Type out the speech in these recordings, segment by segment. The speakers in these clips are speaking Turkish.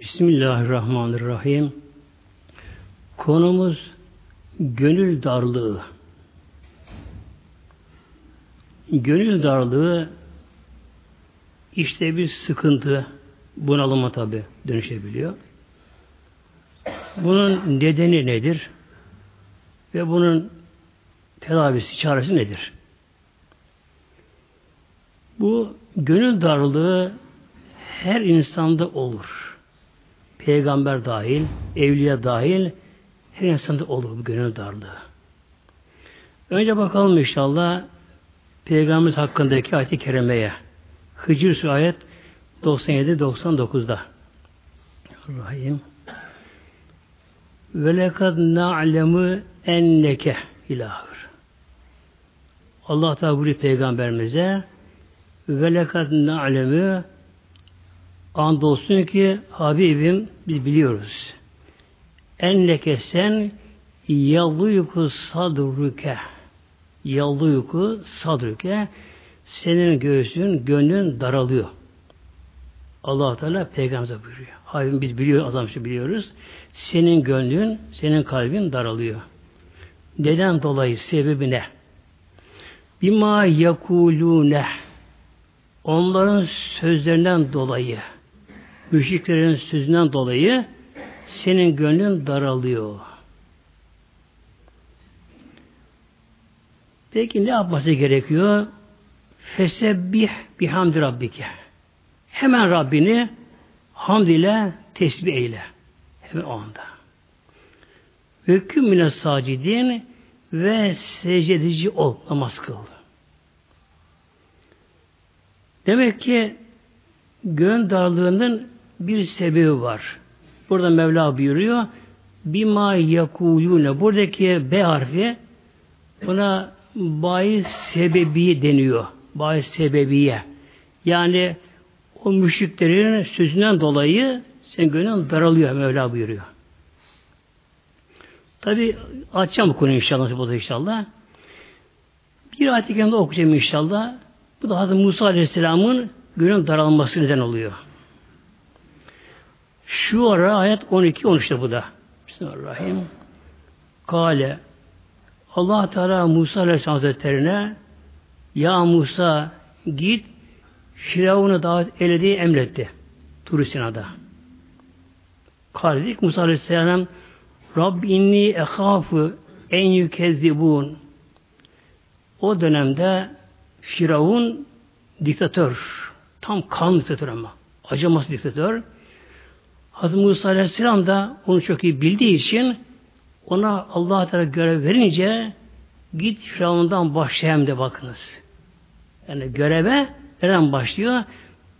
Bismillahirrahmanirrahim. Konumuz gönül darlığı. Gönül darlığı işte bir sıkıntı, bunalıma tabi dönüşebiliyor. Bunun nedeni nedir? Ve bunun tedavisi, çaresi nedir? Bu gönül darlığı her insanda olur. Peygamber dahil, evliya dahil her insanda olur bu gönül darlığı. Önce bakalım inşallah Peygamberimiz hakkındaki ayet-i kerimeye. Hıcır ayet 97-99'da. Rahim. Ve lekad na'lemu enneke ilahır. Allah Teala peygamberimize ve lekad na'lemu andolsun ki Habibim biz biliyoruz. Enneke sen yaluyku sadruke yaluyku sadruke senin göğsün, gönlün daralıyor. Allah Teala peygamber buyuruyor. Habibim biz biliyoruz, azamşı biliyoruz. Senin gönlün, senin kalbin daralıyor. Neden dolayı? Sebebi ne? Bima yakulune onların sözlerinden dolayı müşriklerin sözünden dolayı senin gönlün daralıyor. Peki ne yapması gerekiyor? Fesebbih bihamdi rabbike. Hemen Rabbini hamd ile tesbih eyle. Hemen o anda. Ve kümüne sacidin ve secdedici ol. Namaz kıl. Demek ki gönül darlığının bir sebebi var. Burada Mevla buyuruyor. Bima yakulune. Buradaki B harfi buna bahis sebebi deniyor. Bahis sebebiye. Yani o müşriklerin sözünden dolayı sen gönlün daralıyor Mevla buyuruyor. Tabi açacağım bu konuyu inşallah bu inşallah. Bir ayet-i okuyacağım inşallah. Bu da Hazreti Musa Aleyhisselam'ın gönül daralması neden oluyor. Şu ara ayet 12 13'te bu da. Bismillahirrahmanirrahim. Kale Allah Teala Musa Aleyhisselam Hazretlerine Ya Musa git Firavun'u davet eylediği emretti. Tur Sina'da. Kale Musa Aleyhisselam Rabbi inni ehafu en yükezzibun o dönemde Firavun diktatör. Tam kan diktatör ama. Acımasız diktatör. Hazreti Musa Aleyhisselam da onu çok iyi bildiği için ona Allah Teala görev verince git Firavun'dan başlayayım de bakınız. Yani göreve nereden başlıyor?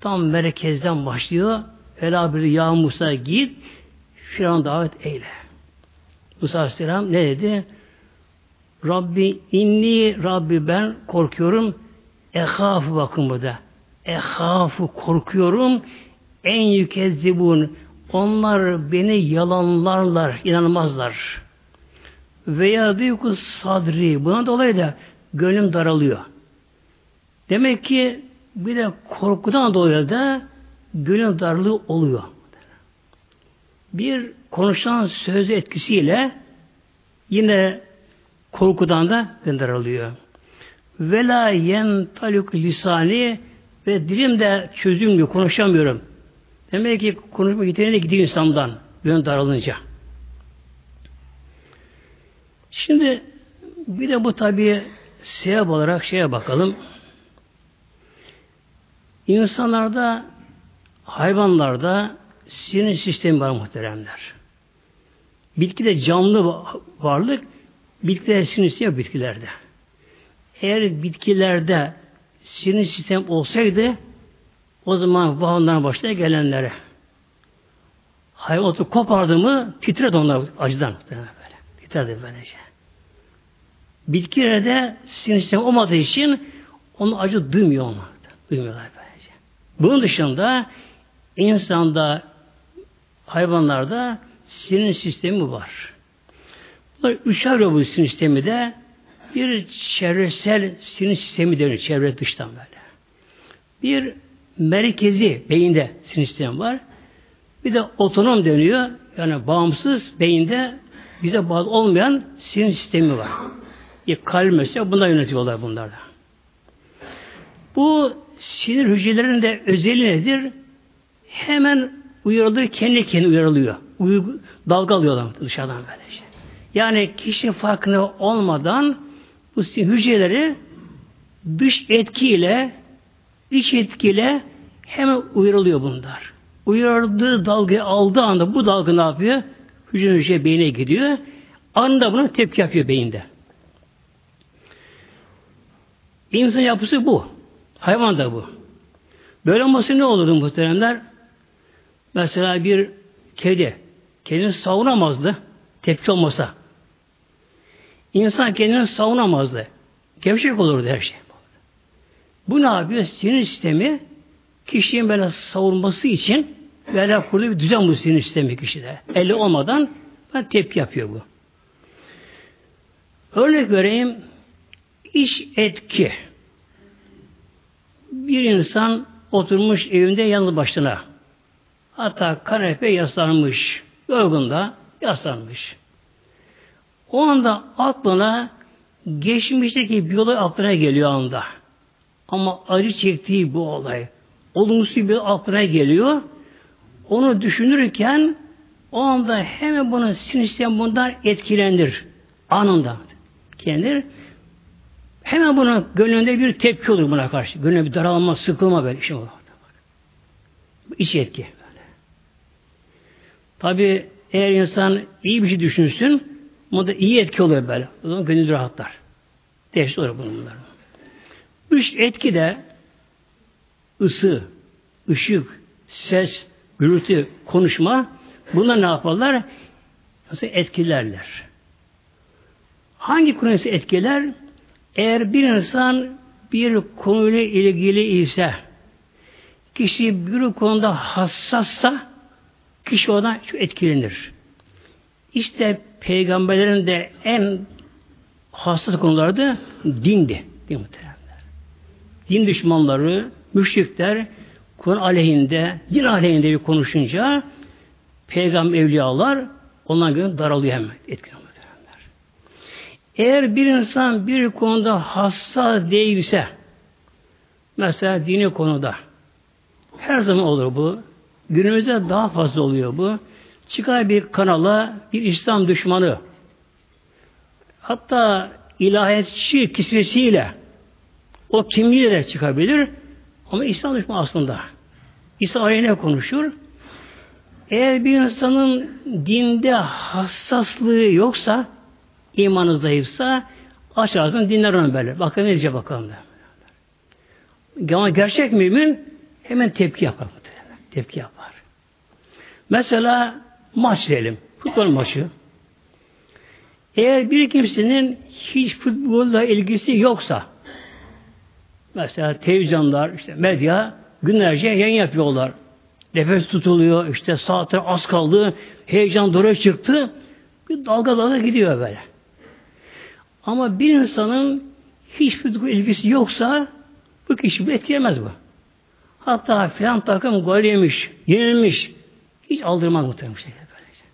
Tam merkezden başlıyor. Ela bir ya Musa git Firavun davet eyle. Musa Aleyhisselam ne dedi? Rabbi inni Rabbi ben korkuyorum. Ehafı bakın burada. Ehafı korkuyorum. En yükezzibun. Onlar beni yalanlarlar, inanmazlar. Veya büyük sadri. Buna dolayı da gönlüm daralıyor. Demek ki bir de korkudan dolayı da gönül darlığı oluyor. Bir konuşan söz etkisiyle yine korkudan da gönül daralıyor. Vela yen taluk lisani ve dilim de çözülmüyor, konuşamıyorum. Demek ki konuşma yeteneği de gidiyor insandan. Gönül daralınca. Şimdi bir de bu tabi sebep olarak şeye bakalım. İnsanlarda, hayvanlarda sinir sistemi var muhteremler. Bitkide canlı varlık, bitkide sinir sistemi bitkilerde. Eğer bitkilerde sinir sistem olsaydı o zaman vahanların başına gelenlere hayvan otu kopardı mı titredi onlar acıdan. Böyle. Titredi böylece. Bitkilerde sinir sistemi olmadığı için onu acı duymuyor onlar. Duymuyorlar böylece. Bunun dışında insanda hayvanlarda sinir sistemi var. Bunlar üç ayrı bu sinir sistemi de bir çevresel sinir sistemi deniyor. Çevre dıştan böyle. Bir merkezi beyinde sinir sistemi var. Bir de otonom deniyor. Yani bağımsız beyinde bize bağlı olmayan sinir sistemi var. E, kalp mesela bunlar yönetiyorlar bunlarda. Bu sinir hücrelerinin de özelliği nedir? Hemen uyarılır, kendi kendine uyarılıyor. Uygu, dalga alıyorlar dışarıdan böyle şey. Yani kişi farkında olmadan bu hücreleri dış etkiyle iç etkiyle hemen uyarılıyor bunlar. Uyardığı dalgayı aldığı anda bu dalga ne yapıyor? Hücre hücre beyine gidiyor. Anında buna tepki yapıyor beyinde. İnsan yapısı bu. Hayvan da bu. Böyle olması ne olurdu muhteremler? Mesela bir kedi. Kendini savunamazdı. Tepki olmasa. İnsan kendini savunamazdı. Gevşek olurdu her şey. Bu ne yapıyor? Sinir sistemi kişinin böyle savunması için böyle kurduğu bir düzen bu sinir sistemi kişide. Eli olmadan ben tepki yapıyor bu. Örnek vereyim. İş etki. Bir insan oturmuş evinde yalnız başına. Hatta kanepe yaslanmış. Yorgunda yaslanmış. O anda aklına geçmişteki bir olay aklına geliyor anda. Ama acı çektiği bu olay. Olumsuz bir aklına geliyor. Onu düşünürken o anda hemen bunun sinir bundan etkilenir. Anında. Kendir. Hemen buna gönlünde bir tepki olur buna karşı. Gönlünde bir daralma, sıkılma böyle şey olur. İç etki. Böyle. Tabi eğer insan iyi bir şey düşünsün, bunda iyi etki olur böyle. O zaman gönül rahatlar. Değişik olur bunlar. Üç etki de ısı, ışık, ses, gürültü, konuşma bunlar ne yaparlar? Nasıl etkilerler? Hangi konusu etkiler? Eğer bir insan bir konuyla ilgili ise kişi bir konuda hassassa kişi çok etkilenir. İşte peygamberlerin de en hassas konuları da dindi. Din. Din düşmanları, müşrikler Kur'an aleyhinde, din aleyhinde bir konuşunca peygamber evliyalar ondan göre daralıyor hemen. Etkileniyor. Eğer bir insan bir konuda hasta değilse, mesela dini konuda, her zaman olur bu. Günümüzde daha fazla oluyor bu. Çıkar bir kanala bir İslam düşmanı, hatta ilahiyatçı kisvesiyle o kimliğiyle çıkabilir ama İslam düşmanı aslında. İsa aleyhine konuşur. Eğer bir insanın dinde hassaslığı yoksa imanınız zayıfsa açarsın dinler onu böyle. Bakın ne diyecek bakalım. Ama gerçek mümin hemen tepki yapar. Tepki yapar. Mesela maç diyelim. Futbol maçı. Eğer bir kimsenin hiç futbolla ilgisi yoksa mesela televizyonlar, işte medya günlerce yayın yapıyorlar. Nefes tutuluyor, işte saatler az kaldı, heyecan doğru çıktı. Bir dalga dalga gidiyor böyle. Ama bir insanın hiçbir ilgisi yoksa bu kişi bu etkileyemez bu. Hatta filan takım gol yemiş, yenilmiş. Hiç aldırmaz muhtemelen şey. Böylece.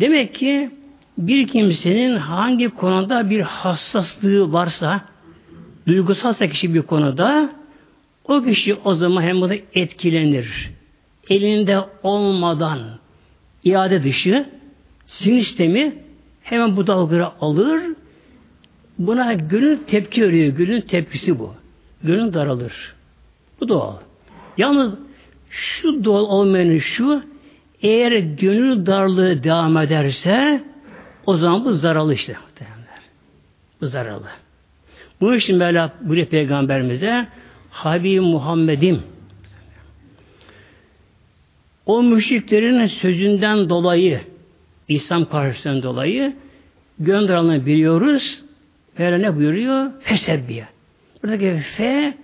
Demek ki bir kimsenin hangi konuda bir hassaslığı varsa, duygusalsa kişi bir konuda, o kişi o zaman hem bunu etkilenir. Elinde olmadan iade dışı sinir sistemi hemen bu dalgayı alır Buna gönül tepki veriyor. Gönül tepkisi bu. Gönül daralır. Bu doğal. Yalnız şu doğal olmayanı şu eğer gönül darlığı devam ederse o zaman bu zararlı işte. Bu zararlı. Bu için Mevla buraya peygamberimize Habib Muhammed'im o müşriklerin sözünden dolayı İslam karşısından dolayı gönderileni biliyoruz. Mevla ne buyuruyor? Fesebbiye. Buradaki fe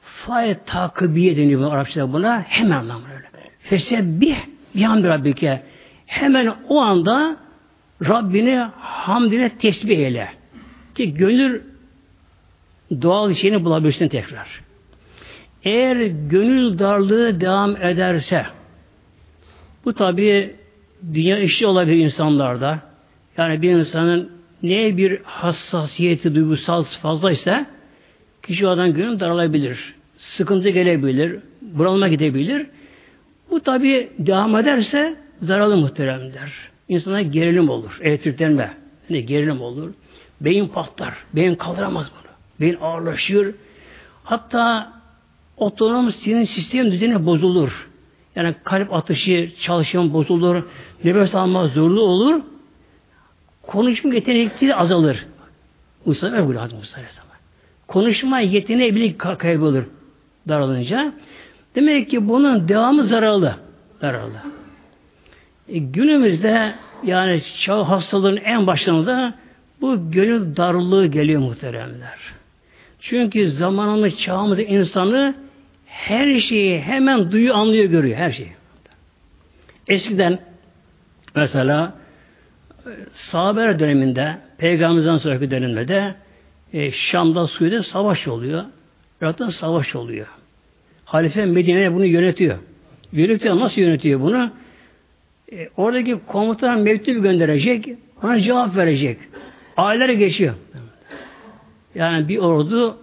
fae takibiye deniyor Arapçada buna. Hemen anlamı öyle. Fesebbih bihamdi rabbike. Hemen o anda Rabbini hamd ile tesbih eyle. Ki gönül doğal şeyini bulabilsin tekrar. Eğer gönül darlığı devam ederse Bu tabi dünya işi olabilir insanlarda. Yani bir insanın neye bir hassasiyeti, duygusal fazlaysa kişi o adam gönül daralabilir. Sıkıntı gelebilir. Bunalıma gidebilir. Bu tabi devam ederse zararlı muhteremler. İnsana gerilim olur. Elektriklenme. Ne gerilim olur. Beyin patlar. Beyin kaldıramaz bunu. Beyin ağırlaşır. Hatta otonom sinir sistem düzeni bozulur. Yani kalp atışı, çalışma bozulur. Nefes alma zorlu olur. Konuşma yetenekleri azalır. Musa öyle lazım Musa Konuşma yeteneği bile kaybolur daralınca. Demek ki bunun devamı zararlı. Zararlı. E, günümüzde yani çağ hastalığın en başlarında bu gönül darlığı geliyor muhteremler. Çünkü zamanımız çağımız insanı her şeyi hemen duyuyor, anlıyor, görüyor. Her şeyi. Eskiden mesela sahabeler döneminde peygamberimizden sonraki dönemde e, Şam'da Suriye'de savaş oluyor. Irak'ta savaş oluyor. Halife Medine'ye bunu yönetiyor. Yönetiyor. Nasıl yönetiyor bunu? E, oradaki komutan mektup gönderecek. Ona cevap verecek. Aylar geçiyor. Yani bir ordu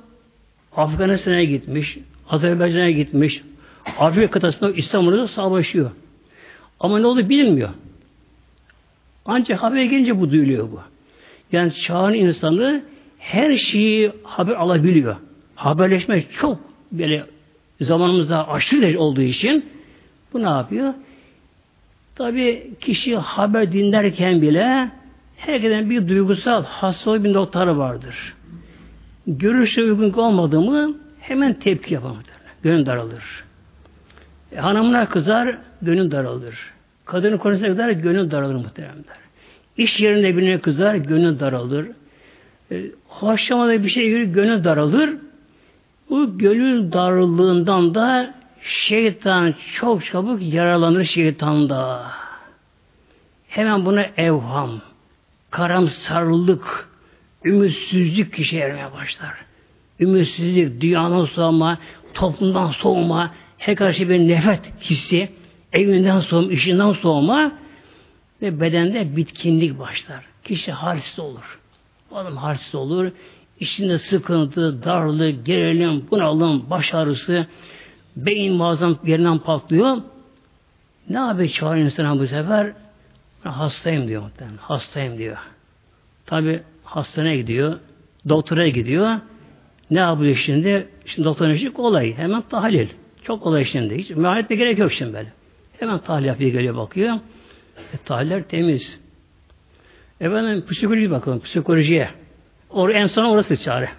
Afganistan'a gitmiş, Azerbaycan'a gitmiş, Afrika kıtasında İstanbul'da savaşıyor. Ama ne oldu bilmiyor. Ancak haber gelince bu duyuluyor bu. Yani çağın insanı her şeyi haber alabiliyor. Haberleşme çok böyle zamanımızda aşırı olduğu için bu ne yapıyor? Tabi kişi haber dinlerken bile herkesin bir duygusal hastalığı bir noktaları vardır. Görüşe uygun olmadı mı hemen tepki yapar. Gönül daralır. E, hanımına kızar, gönül daralır. Kadını konusuna kadar gönül daralır muhteremler. İş yerinde birine kızar, gönül daralır. E, hoşlamada bir şey görür, gönül daralır. Bu gönül darlığından da şeytan çok çabuk yaralanır şeytanda. Hemen buna evham, karamsarlık, ümitsizlik kişi ermeye başlar. Ümitsizlik, dünyadan soğuma, toplumdan soğuma, her karşı bir nefret hissi, evinden soğuma, işinden soğuma ve bedende bitkinlik başlar. Kişi halsiz olur. Adam halsiz olur. İçinde sıkıntı, darlık, gerilim, bunalım, baş ağrısı, beyin muazzam yerinden patlıyor. Ne yapıyor çağırıyor insana bu sefer? Hastayım diyor muhtemelen. Hastayım diyor. Tabi hastaneye gidiyor. Doktora gidiyor. Ne yapıyor şimdi? Şimdi doktorun işi kolay. Hemen tahlil. Çok kolay şimdi. Hiç müayene gerek yok şimdi böyle. Hemen tahlil yapıyor, geliyor bakıyor. E, tahliller temiz. Efendim psikoloji bakalım. Psikolojiye. Or en son orası çare.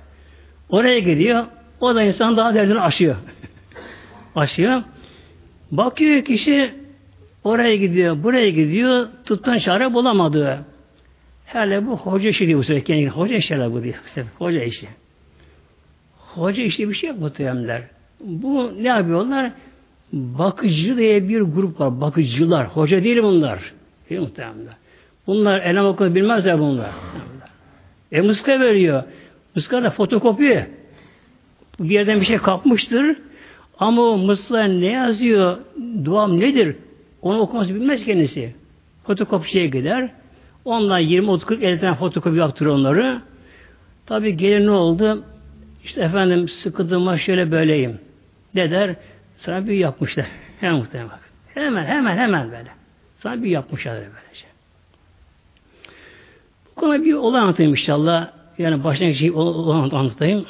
Oraya gidiyor. O da insan daha derdini aşıyor. aşıyor. Bakıyor kişi oraya gidiyor, buraya gidiyor, tuttan çare bulamadı. Hele bu hoca işi diyor bu sefer kendine. Hoca işleri bu diyor. Hoca işi. Hoca işi bir şey yok muhteremler. Bu ne yapıyorlar? Bakıcı diye bir grup var. Bakıcılar. Hoca değil bunlar. Değil muhteremler. Bunlar elem okulu bilmezler bunlar. E muska veriyor. Muska da fotokopi. Bir yerden bir şey kapmıştır. Ama o ne yazıyor, duam nedir? Onu okuması bilmez kendisi. Fotokopçiye gider. Onlar 20, 30, 40, 50 tane fotokopi yaptırır onları. Tabi gelir ne oldu? İşte efendim sıkıntım şöyle böyleyim. Ne der? Sana bir yapmışlar. Hemen muhtemelen bak. Hemen hemen hemen böyle. Sana bir yapmışlar böylece. Bu konuda bir olay anlatayım inşallah. Yani başlangıç şey olay anlatayım.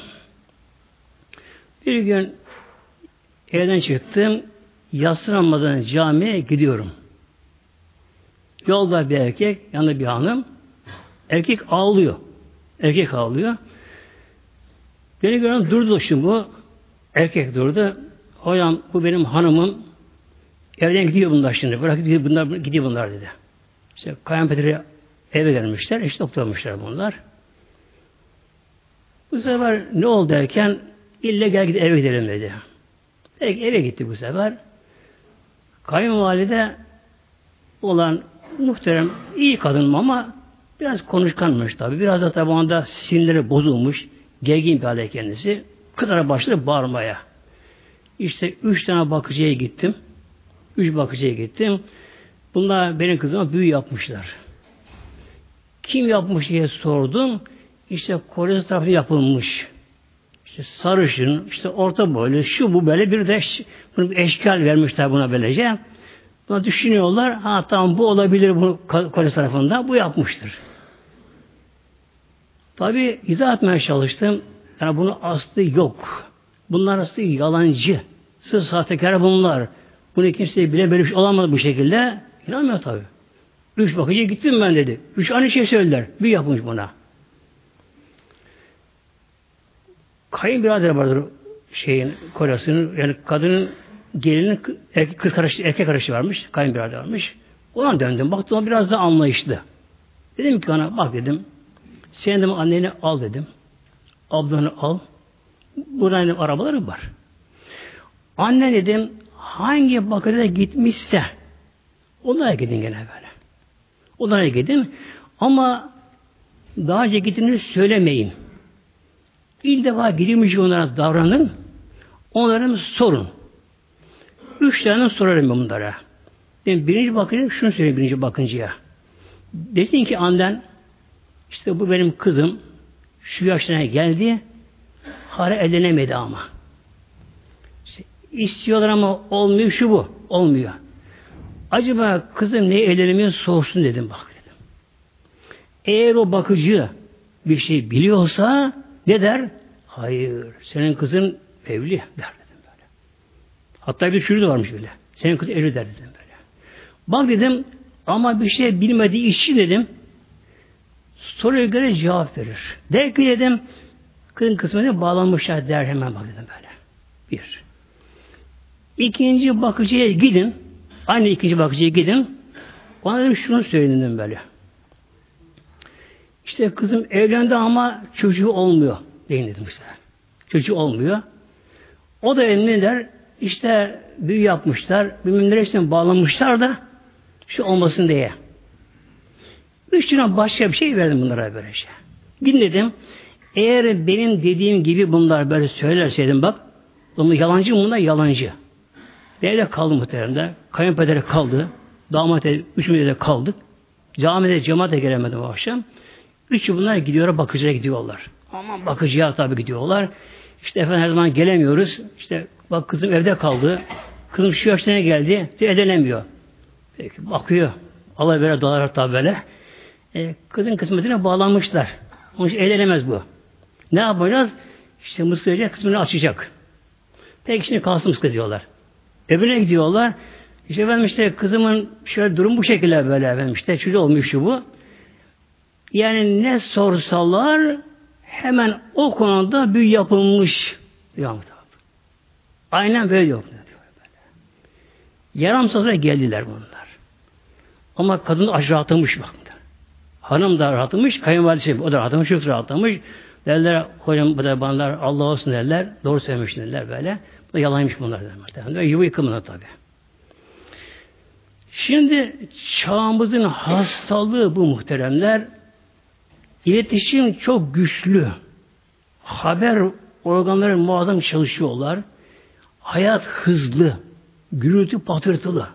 Bir gün evden çıktım. Yatsı Ramazan camiye gidiyorum. Yolda bir erkek, yanında bir hanım. Erkek ağlıyor. Erkek ağlıyor. Beni gören durdu şimdi bu. Erkek durdu. Hocam bu benim hanımım. Evden gidiyor bunlar şimdi. Bırak gidiyor bunlar, gidiyor bunlar dedi. İşte kayınpederi eve gelmişler. İşte doktormuşlar bunlar. Bu sefer ne oldu derken ille gel git eve gidelim dedi. Peki eve gitti bu sefer. Kayınvalide olan muhterem iyi kadın ama biraz konuşkanmış tabi. Biraz da tabi onda sinirleri bozulmuş. Gergin bir halde kendisi. Kızlara başladı bağırmaya. İşte üç tane bakıcıya gittim. Üç bakıcıya gittim. Bunlar benim kızıma büyü yapmışlar. Kim yapmış diye sordum. İşte Kore tarafı yapılmış. İşte sarışın, işte orta boylu, şu bu böyle bir de eşkal vermişler buna böylece. Buna düşünüyorlar. Ha tamam bu olabilir bu Kore tarafında. Bu yapmıştır. Tabi izah etmeye çalıştım. Yani bunun aslı yok. Bunlar aslı yalancı. Sırf sahtekar bunlar. Bunu kimse bile böyle bir şey olamadı bu şekilde. İnanmıyor tabi. Üç bakıcı gittim ben dedi. Üç aynı şey söylediler. Bir yapmış buna. Kayınbirader vardır şeyin kolasının yani kadının gelinin erkek kız karışı, erkek karışı varmış. Kayınbirader varmış. Ona döndüm. Baktım o biraz da anlayışlı. Dedim ki ona bak dedim. Sen dedim anneni al dedim. Ablanı al. Burada dedim, arabaları var. Anne dedim hangi bakıcıda gitmişse onlara gidin gene böyle. Onlara gidin. Ama daha önce gittiğini söylemeyin. İlk defa gidilmiş onlara davranın. Onlara sorun. Üç tane sorarım bunlara. Ben birinci bakıcı şunu söyleyeyim birinci bakıncıya. Desin ki annen işte bu benim kızım şu yaşına geldi hala evlenemedi ama. İşte istiyorlar ama olmuyor şu bu. Olmuyor. Acaba kızım ne evlenemiyor sorsun dedim bak dedim. Eğer o bakıcı bir şey biliyorsa ne der? Hayır. Senin kızın evli der. Hatta bir şurada varmış bile. Senin kız evli der dedim böyle. Bak dedim ama bir şey bilmediği işçi dedim soruya göre cevap verir. Der ki dedim kızın kısmına bağlanmışlar der hemen bak dedim böyle. Bir. İkinci bakıcıya gidin. Aynı ikinci bakıcıya gidin. Ona dedim şunu söyledim böyle. İşte kızım evlendi ama çocuğu olmuyor. Deyin dedim işte. Çocuğu olmuyor. O da eline der işte büyü yapmışlar. Bilmem neresine bağlamışlar da şu olmasın diye. Üç lira başka bir şey verdim bunlara böylece. Şey. Gidin dedim. Eğer benim dediğim gibi bunlar böyle söylerseydim bak bunlar yalancı bunlar yalancı. Evde kaldı muhteremde. Kayınpedere kaldı. Damat üçümüzde de kaldık. Camide cemaate gelemedim o akşam. Üçü bunlar gidiyorlar bakıcıya gidiyorlar. Aman bakıcıya tabi gidiyorlar. İşte efendim her zaman gelemiyoruz. İşte bak kızım evde kaldı. Kızım şu yaşına geldi. Edilemiyor. Peki bakıyor. Allah böyle dolar tabi böyle. E, kızın kısmetine bağlanmışlar. Onun için eğlenemez bu. Ne yapacağız? İşte mısırca kısmını açacak. Peki şimdi kalsın mıskı diyorlar. Öbürüne gidiyorlar. İşte efendim işte kızımın şöyle durum bu şekilde böyle efendim işte çocuğu olmuş bu. Yani ne sorsalar hemen o konuda büyü yapılmış. Diyor Aynen böyle yok. Diyor. Yaram sazına geldiler bunlar. Ama kadın aşağı bak. Hanım da rahatlamış, kayınvalidesi o da rahatlamış, çok rahatlamış. Derler, hocam bu da banlar Allah olsun derler. Doğru söylemiş derler böyle. Bu da yalanmış bunlar derler. Yuva yıkımına tabi. Şimdi çağımızın hastalığı bu muhteremler. İletişim çok güçlü. Haber organları muazzam çalışıyorlar. Hayat hızlı. Gürültü patırtılı.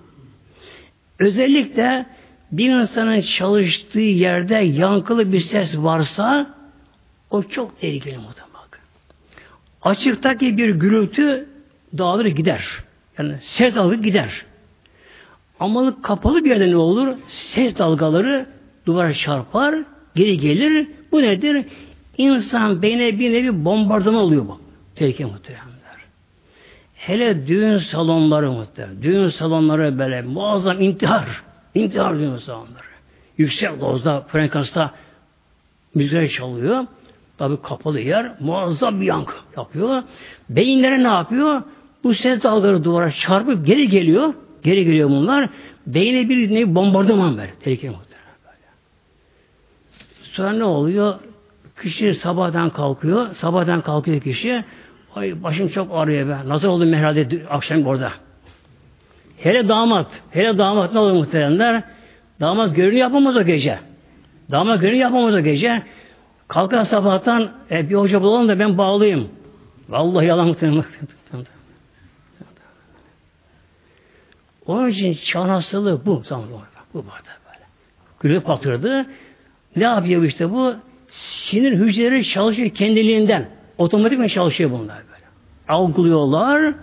Özellikle bir insanın çalıştığı yerde yankılı bir ses varsa o çok tehlikeli muhtemelen. Açıktaki bir gürültü dağılır gider. Yani ses dalga gider. Ama kapalı bir yerde ne olur? Ses dalgaları duvara çarpar, geri gelir. Bu nedir? İnsan beyne bir nevi bombardıman oluyor bu. Tehlike muhteremler. Hele düğün salonları muhterem. Düğün salonları böyle muazzam intihar. İntihar düğün salonları. Yüksek dozda, frekansta müzik çalıyor. Tabi kapalı yer muazzam bir yankı yapıyor. Beyinlere ne yapıyor? Bu ses dalgaları duvara çarpıp geri geliyor. Geri geliyor bunlar. Beyne bir nevi bombardıman ver. Tehlikeli muhtemelen. Sonra ne oluyor? Kişi sabahdan kalkıyor. Sabahdan kalkıyor kişi. Ay başım çok ağrıyor be. Nasıl oldu herhalde akşam orada. Hele damat. Hele damat ne olur muhteremler? Damat görünü yapamaz o gece. Damat görünü yapamaz o gece. Kalkar sabahtan e, bir hoca bulalım da ben bağlayayım. Vallahi yalan muhtemelen. Onun için çağın hastalığı bu bu burada böyle. Grip batırdı. Ne yapıyor işte bu? Sinir hücreleri çalışıyor kendiliğinden. Otomatik çalışıyor bunlar böyle. Algılıyorlar.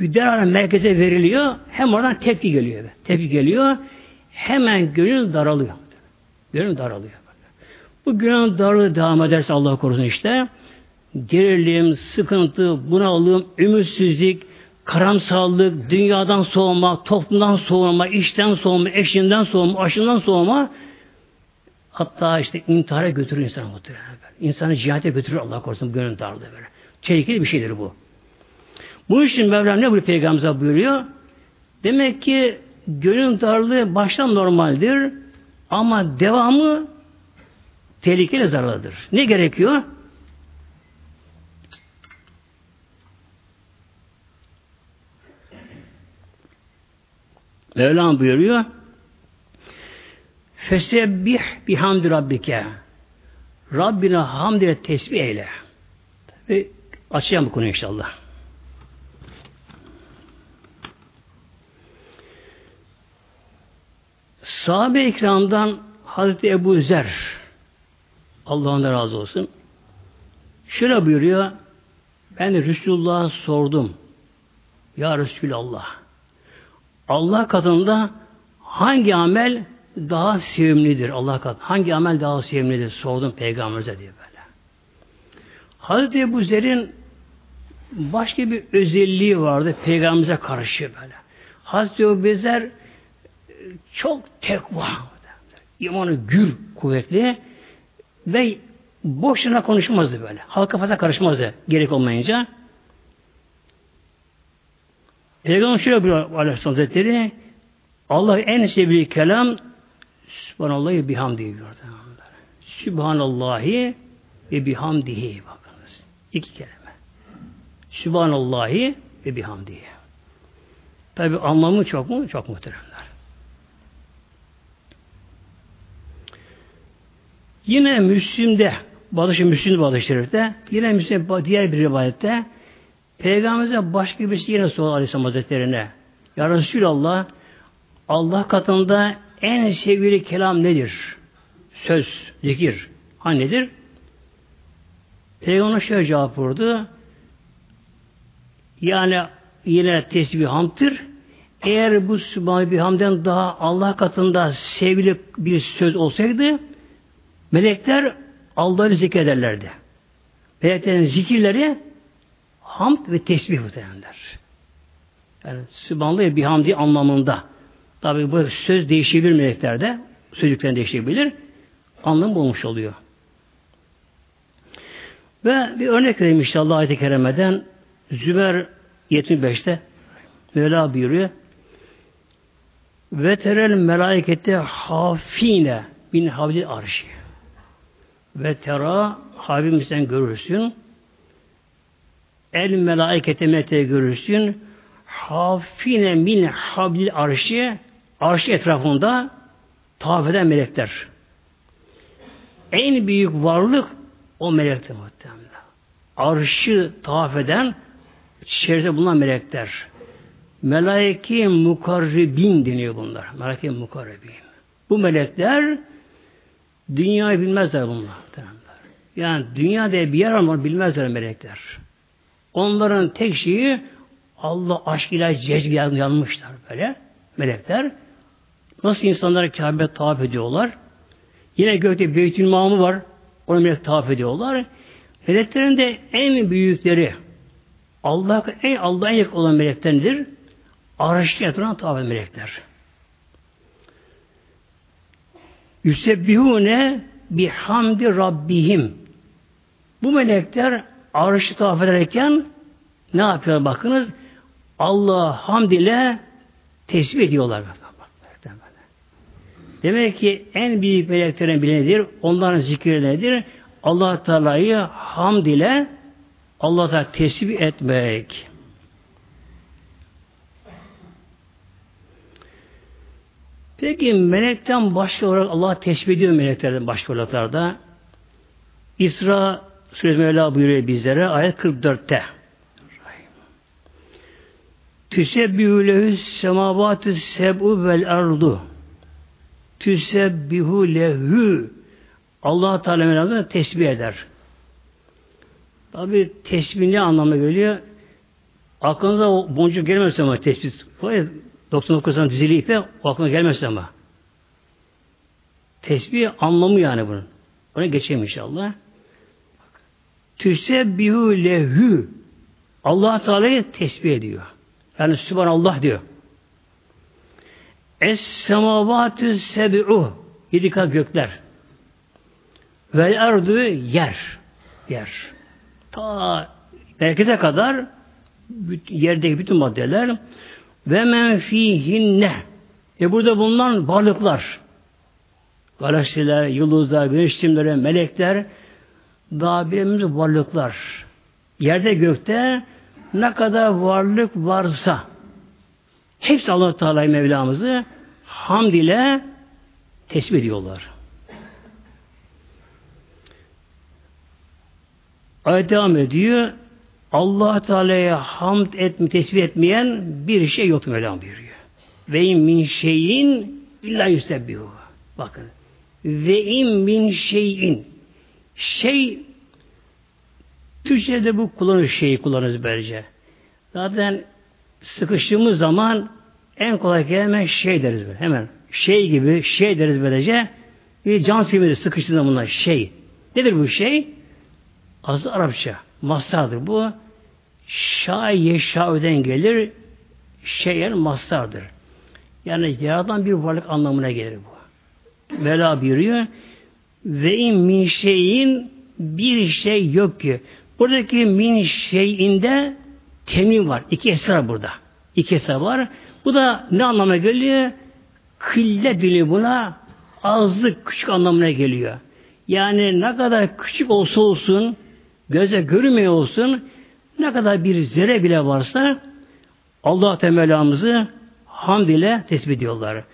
Hüdder merkeze veriliyor. Hem oradan tepki geliyor. Tepki geliyor. Hemen gönül daralıyor. Gönül daralıyor. Bu gönül darlığı devam ederse Allah korusun işte gerilim, sıkıntı, bunalım, ümitsizlik, karamsarlık, dünyadan soğuma, toplumdan soğuma, işten soğuma, eşinden soğuma, aşından soğuma hatta işte intihara götürür insanı muhtemelen. İnsanı cihate götürür Allah korusun gönül darlığı böyle. Tehlikeli bir şeydir bu. Bu için Mevlam ne bu peygamberimize buyuruyor? Demek ki gönül darlığı baştan normaldir ama devamı tehlikeli zararlıdır. Ne gerekiyor? Mevlam buyuruyor Fesebbih bihamdi rabbike Rabbine hamd ile tesbih eyle. Ve açacağım bu konuyu inşallah. Sahabe-i ikramdan Hazreti Ebu Zer Allah'ın razı olsun. Şöyle buyuruyor ben Resulullah'a sordum. Ya Resulallah Allah katında hangi amel daha sevimlidir Allah katında? Hangi amel daha sevimlidir? Sordum peygamberimize diye böyle. Hazreti Ebu Zer'in başka bir özelliği vardı peygamberimize karşı böyle. Hazreti Ebu Zer çok tekva, imanı gür kuvvetli ve boşuna konuşmazdı böyle. Halka fazla karışmazdı gerek olmayınca. Peygamber şöyle buyuruyor Aleyhisselam Hazretleri Allah en sevdiği kelam Sübhanallahi bihamdihi diyor. Sübhanallahi ve bihamdihi bakınız. İki kelime. Sübhanallahi ve bihamdihi. Tabi anlamı çok mu? Çok muhteremler. Yine Müslim'de, Balışı Müslim'de Şerif'te, yine Müslim diğer bir rivayette Peygamberimize başka birisi yine soruyor Aleyhisselam Hazretleri'ne. Ya Resulallah Allah katında en sevgili kelam nedir? Söz, zikir. Ha nedir? Peygamber şöyle cevap verdi. Yani yine tesbih hamdır. Eğer bu Sübhane bir hamden daha Allah katında sevgili bir söz olsaydı melekler Allah'ı zikrederlerdi. Meleklerin zikirleri hamd ve tesbih muhtemelenler. Yani Sübhanallah bir hamdi anlamında. Tabi bu söz değişebilir meleklerde. Sözcükten değişebilir. Anlam olmuş oluyor. Ve bir örnek vereyim inşallah ayet-i kerimeden. Zümer 75'te Mevla buyuruyor. Ve terel melaikette hafine bin havli arşi. Ve tera Habibim sen görürsün. El melaikete mete görürsün. Hafine min habil arşi arşi etrafında tavaf eden melekler. En büyük varlık o melektir muhtemelen. Arşı tavaf eden içerisinde bulunan melekler. Melaike mukarribin deniyor bunlar. Melaike mukarribin. Bu melekler dünyayı bilmezler bunlar. Yani dünyada bir yer ama bilmezler melekler. Onların tek şeyi Allah aşk ile cezb yanmışlar böyle melekler. Nasıl insanlar Kabe tavaf ediyorlar? Yine gökte Beytül Mamı var. Onu melek tavaf ediyorlar. Meleklerin de en büyükleri Allah en Allah'a yakın olan meleklerdir. Araştı etrafına tavaf eden melekler. Yüsebbihune bihamdi rabbihim. Bu melekler arşı tavaf ederken ne yapıyorlar bakınız? Allah hamd ile tesbih ediyorlar. Demek ki en büyük meleklerin biri nedir? Onların zikri? Allah Teala'yı hamd ile Allah'a tesbih etmek. Peki melekten başka olarak Allah tesbih ediyor meleklerden başka olaraklarda. İsra Suresi Mevla buyuruyor bizlere ayet 44'te. Tüsebbihu lehu semavatü seb'u vel ardu. Tüsebbihu lehu. Allah Teala Mevlamızı tesbih eder. Tabi tesbih ne anlamına geliyor? Aklınıza o boncuk gelmez ama tesbih. 99 tane dizili ipe o aklına gelmez ama. Tesbih anlamı yani bunun. Ona geçeyim inşallah. Tüsebbihu lehu. Allah Teala'yı tesbih ediyor. Yani Sübhanallah diyor. Es semavatü seb'u yedi kat gökler. Vel ardu yer. Yer. Ta merkeze kadar yerdeki bütün maddeler ve men fihinne e burada bulunan varlıklar galaksiler, yıldızlar, güneş sistemleri, melekler daha birimiz varlıklar. Yerde gökte ne kadar varlık varsa hepsi Allah Teala Mevlamızı hamd ile tesbih ediyorlar. Ayet devam ediyor. Allah Teala'ya hamd etme, tesbih etmeyen bir şey yok Mevlam buyuruyor. Ve in min şeyin illa yüsebbihu. Bakın. Ve in min şeyin. Şey Türkçe'de bu kullanır şeyi kullanırız böylece. Zaten sıkıştığımız zaman en kolay kelime şey deriz böyle. Hemen şey gibi şey deriz böylece. Bir can simidi sıkıştığı zamanlar şey. Nedir bu şey? Azı Arapça. Mastardır bu. Şa yeşâ'den gelir. Şeyen mastardır. Yani yaradan bir varlık anlamına gelir bu. Mela buyuruyor. Ve in min şeyin bir şey yok ki. Buradaki min şeyinde temin var. İki esra burada. İki esra var. Bu da ne anlama geliyor? Kille dili buna azlık, küçük anlamına geliyor. Yani ne kadar küçük olsa olsun, göze görünmüyor olsun, ne kadar bir zerre bile varsa Allah Teala'mızı hamd ile tesbih ediyorlar.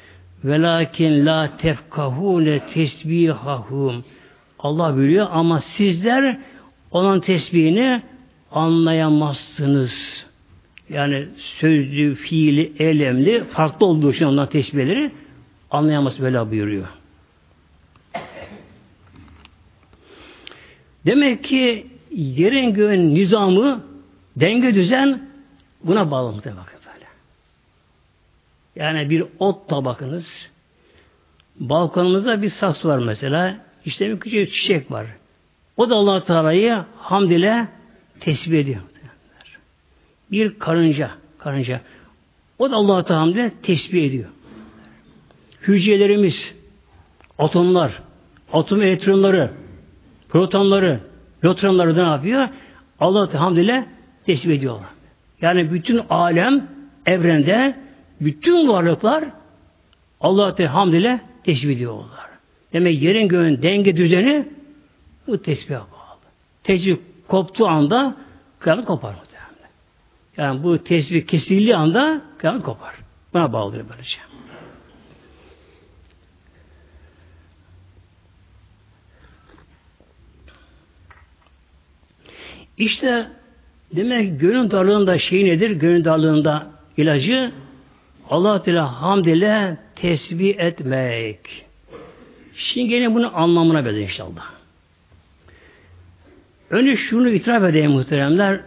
Velakin la tefkahune tesbihahum. Allah biliyor ama sizler onun tesbihini anlayamazsınız. Yani sözlü, fiili, eylemli farklı olduğu için ondan tesbihleri anlayamaz böyle buyuruyor. Demek ki yerin göğün nizamı, denge düzen buna bağlı bakın böyle. Yani bir ot tabakınız, balkonumuzda bir saksı var mesela, işte bir küçük çiçek var. O da allah Teala'yı hamd ile tesbih ediyor. Bir karınca, karınca. O da allah Teala hamd ile tesbih ediyor. Hücrelerimiz, atomlar, atom elektronları, protonları, nötronları da ne yapıyor? Allah Teala hamd ile tesbih ediyorlar. Yani bütün alem, evrende, bütün varlıklar Allah Teala hamd ile tesbih ediyorlar. Demek yerin göğün denge düzeni bu tesbihe bağlı. Tesbih koptuğu anda kıyamet kopar muhtemelen. Yani bu tesbih kesildiği anda kıyamet kopar. Buna bağlıdır böylece. İşte demek gönül darlığında şey nedir? Gönül darlığında ilacı Allah Teala hamd ile tesbih etmek. Şimdi gene bunun anlamına bedel inşallah. Önce şunu itiraf edeyim muhteremler.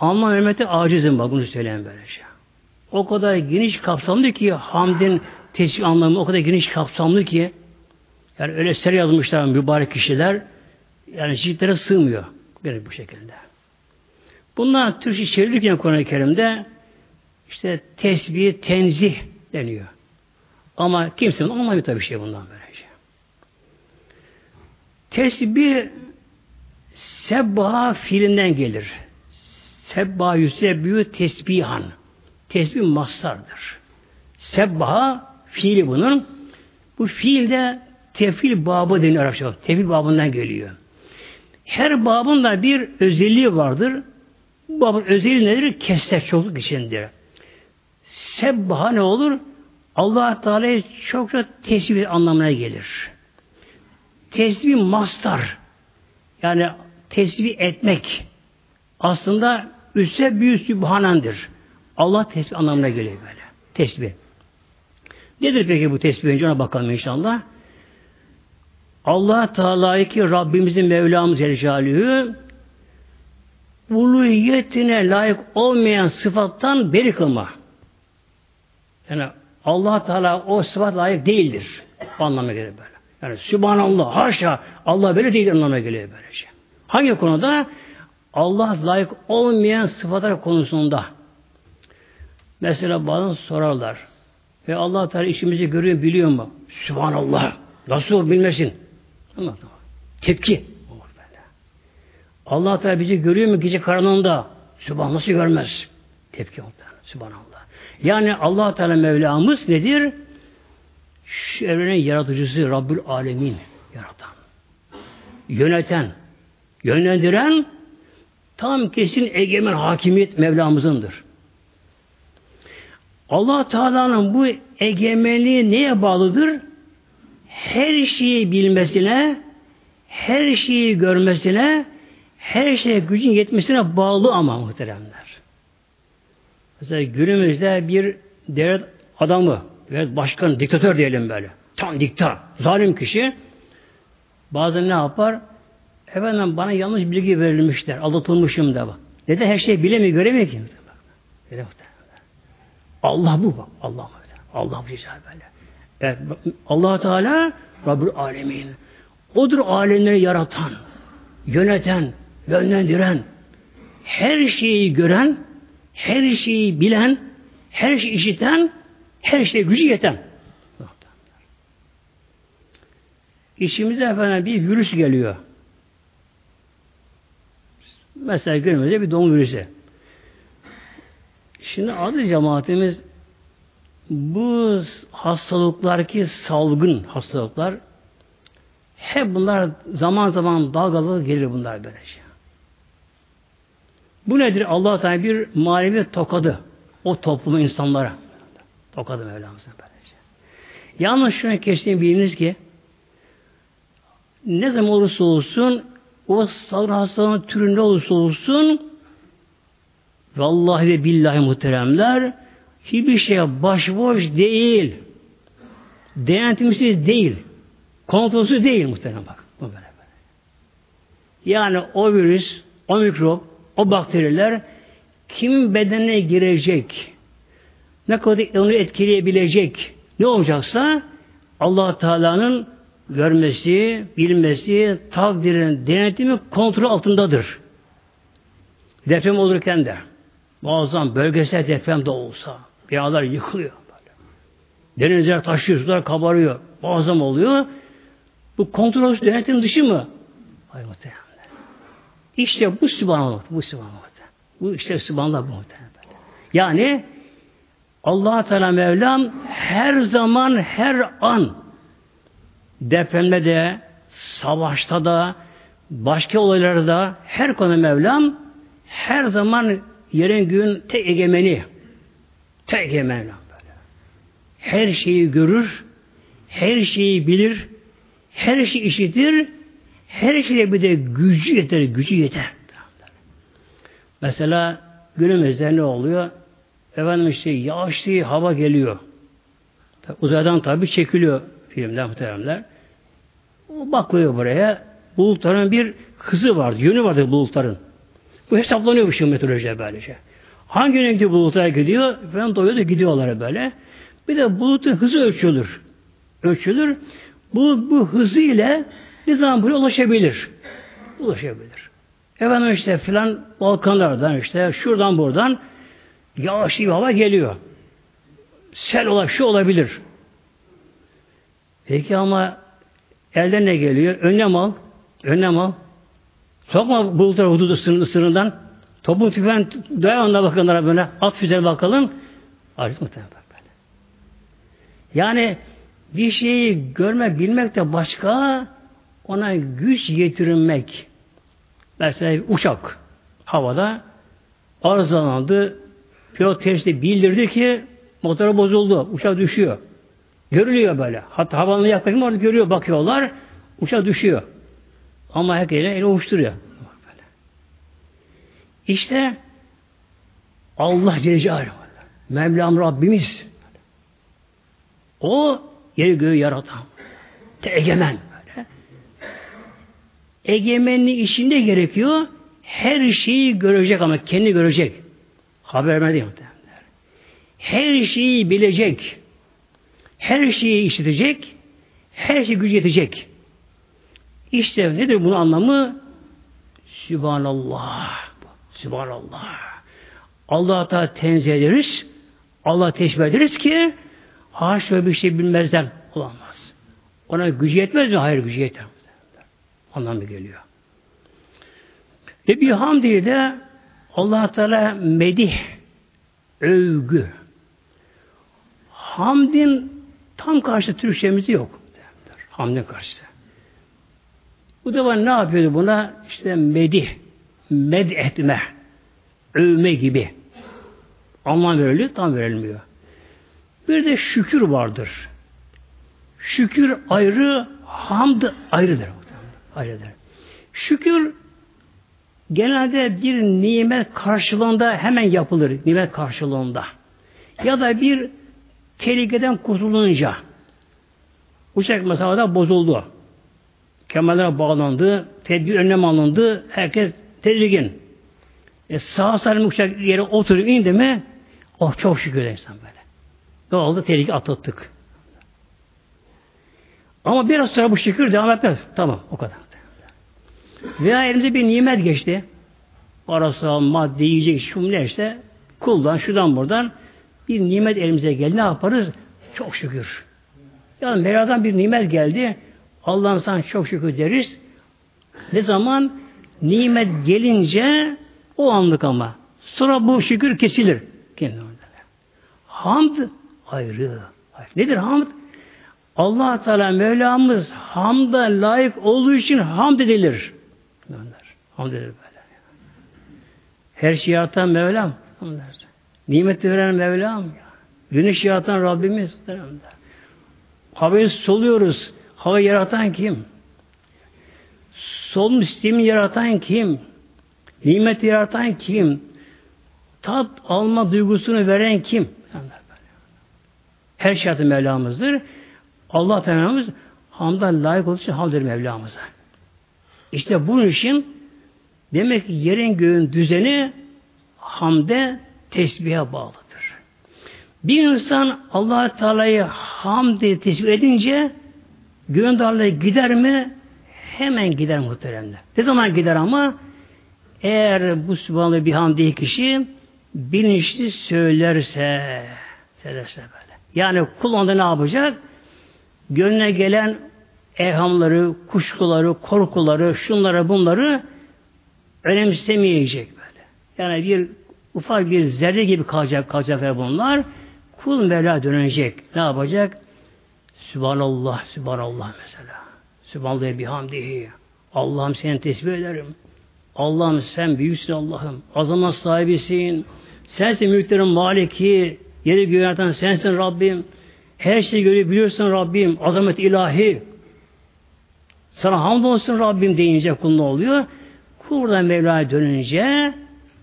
Alman hürmeti acizim bak bunu söyleyeyim böylece. O kadar geniş kapsamlı ki hamdin tesbih anlamı o kadar geniş kapsamlı ki yani öyle ser yazmışlar mübarek kişiler yani ciltlere sığmıyor. Böyle bu şekilde. Bunlar Türkçe çevirirken Kur'an-ı Kerim'de işte tesbih, tenzih deniyor. Ama kimsenin anlamıyor tabii şey bundan böylece. Tesbih Sebbaha fiilinden gelir. Sebbaha yüsebbihü tesbihan. Tesbih mastardır. Sebbaha fiili bunun. Bu fiilde tefil babı deniyor Arapça. Tefil babından geliyor. Her babın da bir özelliği vardır. Bu babın özelliği nedir? Kesler çokluk içindir. Sebbaha ne olur? Allah Teala'ya çok çok tesbih anlamına gelir. Tesbih mastar. Yani tesbih etmek aslında üsse büyük sübhanendir. Allah tesbih anlamına geliyor böyle. Tesbih. Nedir peki bu tesbih? Önce ona bakalım inşallah. Allah Teala'yı ki Rabbimizin Mevlamız Celle uluhiyetine layık olmayan sıfattan beri kılma. Yani Allah Teala o sıfat layık değildir. O anlamına gelir böyle. Yani Sübhanallah, haşa, Allah böyle değil anlamına geliyor böylece. Hangi konuda? Allah layık olmayan sıfatlar konusunda. Mesela bazen sorarlar. Ve Allah Teala işimizi görüyor, biliyor mu? Sübhanallah. Nasıl bilmesin? Tamam. Tepki. Allah Teala bizi görüyor mu gece karanlığında? Sübhan nasıl görmez? Tepki muhtemelen. Sübhanallah. Yani Allah Teala Mevlamız nedir? Şu evrenin yaratıcısı Rabbül Alemin yaratan. Yöneten, yönlendiren tam kesin egemen hakimiyet Mevlamızındır. Allah Teala'nın bu egemenliği neye bağlıdır? Her şeyi bilmesine, her şeyi görmesine, her şeye gücün yetmesine bağlı ama muhteremler. Mesela günümüzde bir devlet adamı, devlet başkanı, diktatör diyelim böyle. Tam dikta, zalim kişi. Bazen ne yapar? Efendim bana yanlış bilgi verilmişler, aldatılmışım da bak. Neden her şeyi bilemiyor, göremiyor ki? Allah bu bak. Allah Allah bu güzel böyle. Evet, allah Teala Rabbül Alemin. Odur alemleri yaratan, yöneten, yönlendiren, her şeyi gören, her şeyi bilen, her şeyi işiten, her şeye gücü yeten. İçimize efendim bir virüs geliyor. Mesela günümüzde bir doğum virüsü. Şimdi adı cemaatimiz bu hastalıklar ki salgın hastalıklar hep bunlar zaman zaman dalgalı gelir bunlar böylece. Bu nedir? allah Teala bir manevi tokadı. O toplumu insanlara. Tokadı Mevlamızın böylece. Yalnız şunu kesin biliniz ki ne zaman olursa olsun o salgın hastalığın türünde olursa olsun vallahi ve billahi muhteremler hiçbir şeye başboş değil. Denetimsiz değil. Kontrolsüz değil muhterem bak. Bu böyle böyle. Yani o virüs, o mikrop, o bakteriler kimin bedenine girecek, ne kadar onu etkileyebilecek, ne olacaksa allah Teala'nın görmesi, bilmesi, takdirin, denetimi kontrol altındadır. Deprem olurken de bazen bölgesel deprem de olsa binalar yıkılıyor. Böyle. Denizler taşıyor, sular kabarıyor. Bazen oluyor. Bu kontrol denetim dışı mı? Hayır muhtemelen. İşte bu Sübhanallah. Bu Sübhanallah. Bu işte Sübhanallah bu muhtemelen. Yani allah Teala Mevlam her zaman, her an depremde de, savaşta da, başka olaylarda da her konu Mevlam her zaman yerin gün tek egemeni. Tek egemen böyle. Her şeyi görür, her şeyi bilir, her şeyi işitir, her şeye bir de gücü yeter, gücü yeter. Mesela günümüzde ne oluyor? Efendim işte yağışlı hava geliyor. Uzaydan tabi çekiliyor filmler, muhteremler. O bakıyor buraya. Bulutların bir hızı vardı, yönü vardı bulutların. Bu hesaplanıyor bu şimdi meteorolojiye böylece. Hangi yöne gidiyor bulutlar gidiyor? Efendim doğuyor da gidiyorlar böyle. Bir de bulutun hızı ölçülür. Ölçülür. Bu, bu hızı ile bir zaman buraya ulaşabilir. Ulaşabilir. Efendim işte filan Balkanlardan işte şuradan buradan yağışlı bir hava geliyor. Sel olarak şu olabilir. Peki ama elden ne geliyor? Önlem al. Önlem al. Sokma bulutları hududu sınırından. Topun tüfen dayanına bakınlara böyle. At füze bakalım. Aciz muhtemelen böyle. Yani bir şeyi görmek, bilmek de başka, ona güç getirmek. Mesela uçak havada arızalandı. Pilot testi bildirdi ki motoru bozuldu. Uçak düşüyor. Görülüyor böyle. Hatta havanın yaklaşımı orada görüyor, bakıyorlar. Uçak düşüyor. Ama herkes eli uçturuyor. İşte Allah Celle Celaluhu. Mevlam Rabbimiz. O yeri göğü yaratan. Te egemen. Böyle. İşinde gerekiyor. Her şeyi görecek ama kendi görecek. Haber vermedi Her şeyi bilecek. Her şeyi işitecek. Her şeyi gücü yetecek. İşte nedir bunun anlamı? Sübhanallah. Sübhanallah. Allah'a tenzih ederiz. Allah teşbih ederiz ki haşa bir şey bilmezden olamaz. Ona gücü yetmez mi? Hayır gücü yeter. Anlamı geliyor. Ve bir hamdi de allah Teala medih, övgü. Hamdin tam karşı Türkçemizi yok. Hamdin karşısı. Bu da ne yapıyordu buna? İşte medih, med etme, övme gibi. Anlam veriliyor, tam verilmiyor. Bir de şükür vardır. Şükür ayrı, hamd ayrıdır. Ayrıdır. Şükür genelde bir nimet karşılığında hemen yapılır. Nimet karşılığında. Ya da bir tehlikeden kurtulunca uçak mesela da bozuldu. Kemerlere bağlandı, tedbir önlem alındı, herkes tedirgin. E, sağ salim uçak yere oturup indi mi oh çok şükür insan böyle. Ne oldu? Tehlike atlattık. Ama biraz sonra bu şükür devam etmez. Tamam o kadar. Veya elimize bir nimet geçti. Parası, madde, yiyecek, şu ne işte kuldan, şuradan buradan bir nimet elimize geldi. Ne yaparız? Çok şükür. Yani Mevla'dan bir nimet geldi. Allah'ın sana çok şükür deriz. Ne zaman? Nimet gelince o anlık ama. Sonra bu şükür kesilir. Hamd ayrı. Nedir hamd? allah Teala Mevlamız hamda layık olduğu için hamd edilir. Hamd edilir böyle. Her şeyi yaratan Mevlam. Nimet veren Mevlam. Güneş yaratan Rabbimiz. Havayı soluyoruz. Hava yaratan kim? Solunum sistemi yaratan kim? Nimet yaratan kim? Tat alma duygusunu veren kim? Her şartı Mevlamızdır. Allah Teala'mız hamdan layık olduğu için hamdır Mevlamıza. İşte bunun için demek ki yerin göğün düzeni hamde tesbihe bağlıdır. Bir insan allah Teala'yı hamd tesbih edince göğün darlığı gider mi? Hemen gider muhteremler. Ne zaman gider ama? Eğer bu Sübhanallah bir hamdi kişi bilinçli söylerse söylerse böyle. Yani kul onda ne yapacak? Gönlüne gelen evhamları, kuşkuları, korkuları, şunları bunları önemsemeyecek böyle. Yani bir ufak bir zerre gibi kalacak kalacak ve bunlar kul Mevla dönecek. Ne yapacak? Sübhanallah, Sübhanallah mesela. Sübhanallah bihamdihi. Allah'ım seni tesbih ederim. Allah'ım sen büyüksün Allah'ım. Azamet sahibisin. Sensin mülklerin maliki. Yeri göğerden sensin Rabbim. Her şeyi görebiliyorsun Rabbim. Azamet ilahi. Sana hamdolsun Rabbim deyince kul ne oluyor? Kul buradan Mevla'ya dönünce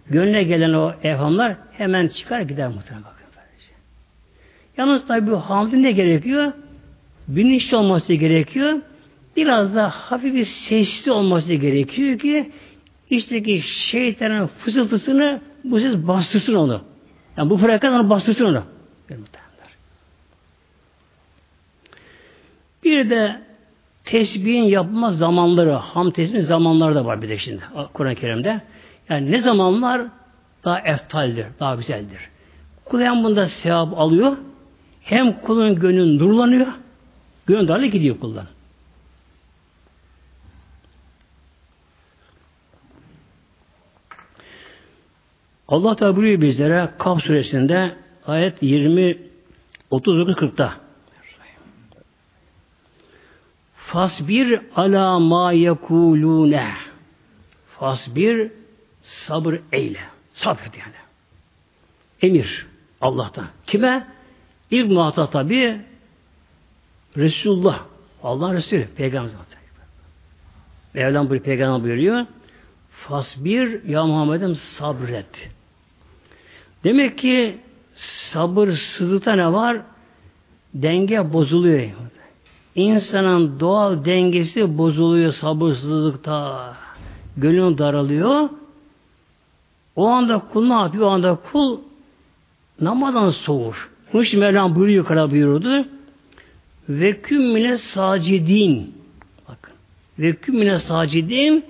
gönlüne gelen o evhamlar hemen çıkar gider muhtemelen bakın. Yalnız tabi bu hamdin ne gerekiyor? Bilinçli olması gerekiyor. Biraz da hafif bir sesli olması gerekiyor ki içteki şeytanın fısıltısını bu ses bastırsın onu. Yani bu frekans onu bastırsın onu. Bir de tesbihin yapma zamanları, ham tesbihin zamanları da var bir de şimdi Kur'an-ı Kerim'de. Yani ne zamanlar daha eftaldir, daha güzeldir. Kul hem bunda sevap alıyor, hem kulun gönlü nurlanıyor, gönül darlı gidiyor kuldan. Allah Teala buyuruyor bizlere Kaf suresinde ayet 20 39 40'ta. Fasbir ala ma yekulune. Fasbir sabır eyle. Sabret yani. Emir Allah'tan. Kime? İlk muhatap tabi Resulullah. Allah Resulü. Peygamber zaten. Mevlam bir peygamber buyuruyor. Fasbir ya Muhammed'im sabret. Demek ki sabırsızlıkta ne var? Denge bozuluyor. İnsanın doğal dengesi bozuluyor sabırsızlıkta. Gönlün daralıyor. O anda kul ne yapıyor? O anda kul namazdan soğur. Bu için Mevlam buyuruyor yukarı buyurdu. Ve kümmine sacidin. Bakın. Ve kümmine sacidin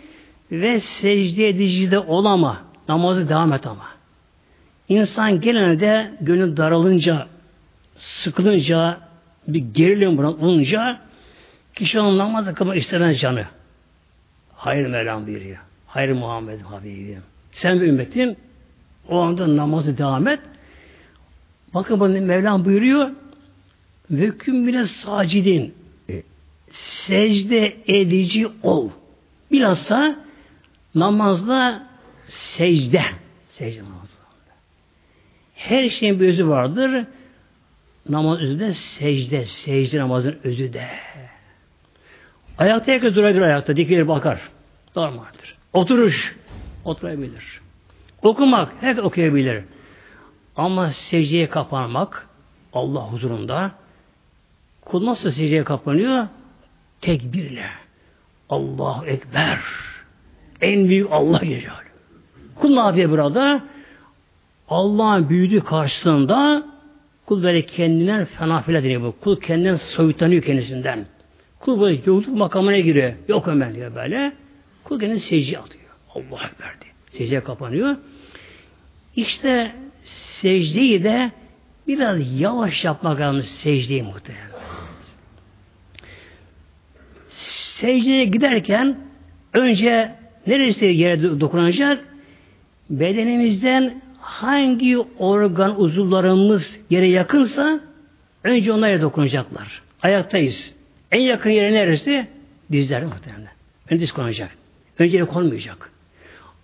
ve secde edici de olama. Namazı devam et ama. İnsan genelde gönül daralınca, sıkılınca, bir gerilim olunca kişi onun namazı kılmak istemez canı. Hayır Mevlam buyuruyor. Hayır Muhammed Habibim. Sen bir ümmetin o anda namazı devam et. Bakın bunu Mevlam buyuruyor. Ve küm bile sacidin. Secde edici ol. Bilhassa namazda secde. Secde namazı. Her şeyin bir özü vardır. Namaz özü de secde. Secde namazın özü de. Ayakta herkes durabilir ayakta. Dikilir bakar. Normaldir. Oturuş. Oturabilir. Okumak. Herkes okuyabilir. Ama secdeye kapanmak Allah huzurunda kul nasıl secdeye kapanıyor? Tekbirle. Allahu Ekber. En büyük Allah geliyor. Kul ne yapıyor burada? Allah'ın büyüdüğü karşısında kul böyle kendinden fena filan deniyor bu. Kul kendinden soyutlanıyor kendisinden. Kul böyle yokluk makamına giriyor. Yok ömer diyor böyle. Kul kendini secdeye atıyor. Allah diye. Secdeye kapanıyor. İşte secdeyi de biraz yavaş yapmak lazım secdeyi muhtemelen. Secdeye giderken önce neresi yere dokunacak? Bedenimizden hangi organ uzuvlarımız yere yakınsa önce onlara dokunacaklar. Ayaktayız. En yakın yere neresi? Dizler muhtemelen. Önce diz konacak. Önce konmayacak.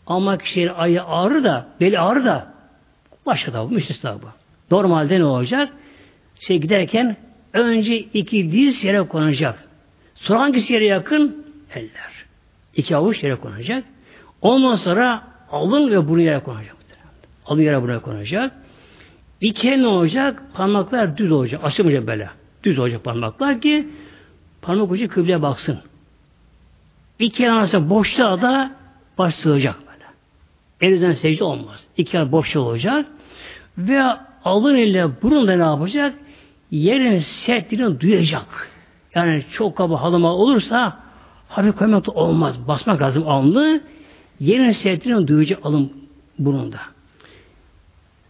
Ama kişinin ayı ağrı da, beli ağrı da başka da bu, müstesna bu. Normalde ne olacak? Şey giderken önce iki diz yere konacak. Sonra hangisi yere yakın? Eller. İki avuç yere konacak. Ondan sonra alın ve burun yere konacak. Alın yere buraya konacak. İki ne olacak? Parmaklar düz olacak. Açılmayacak böyle. Düz olacak parmaklar ki parmak ucu kıbleye baksın. İki arasında boşluğa da baş. Elinizden secde olmaz. İki el boşluğa olacak. Ve alın ile burun da ne yapacak? Yerin sertliğini duyacak. Yani çok kaba halıma olursa hafif koymak da olmaz. Basmak lazım alnı. Yerin sertliğini duyacak alın burunda.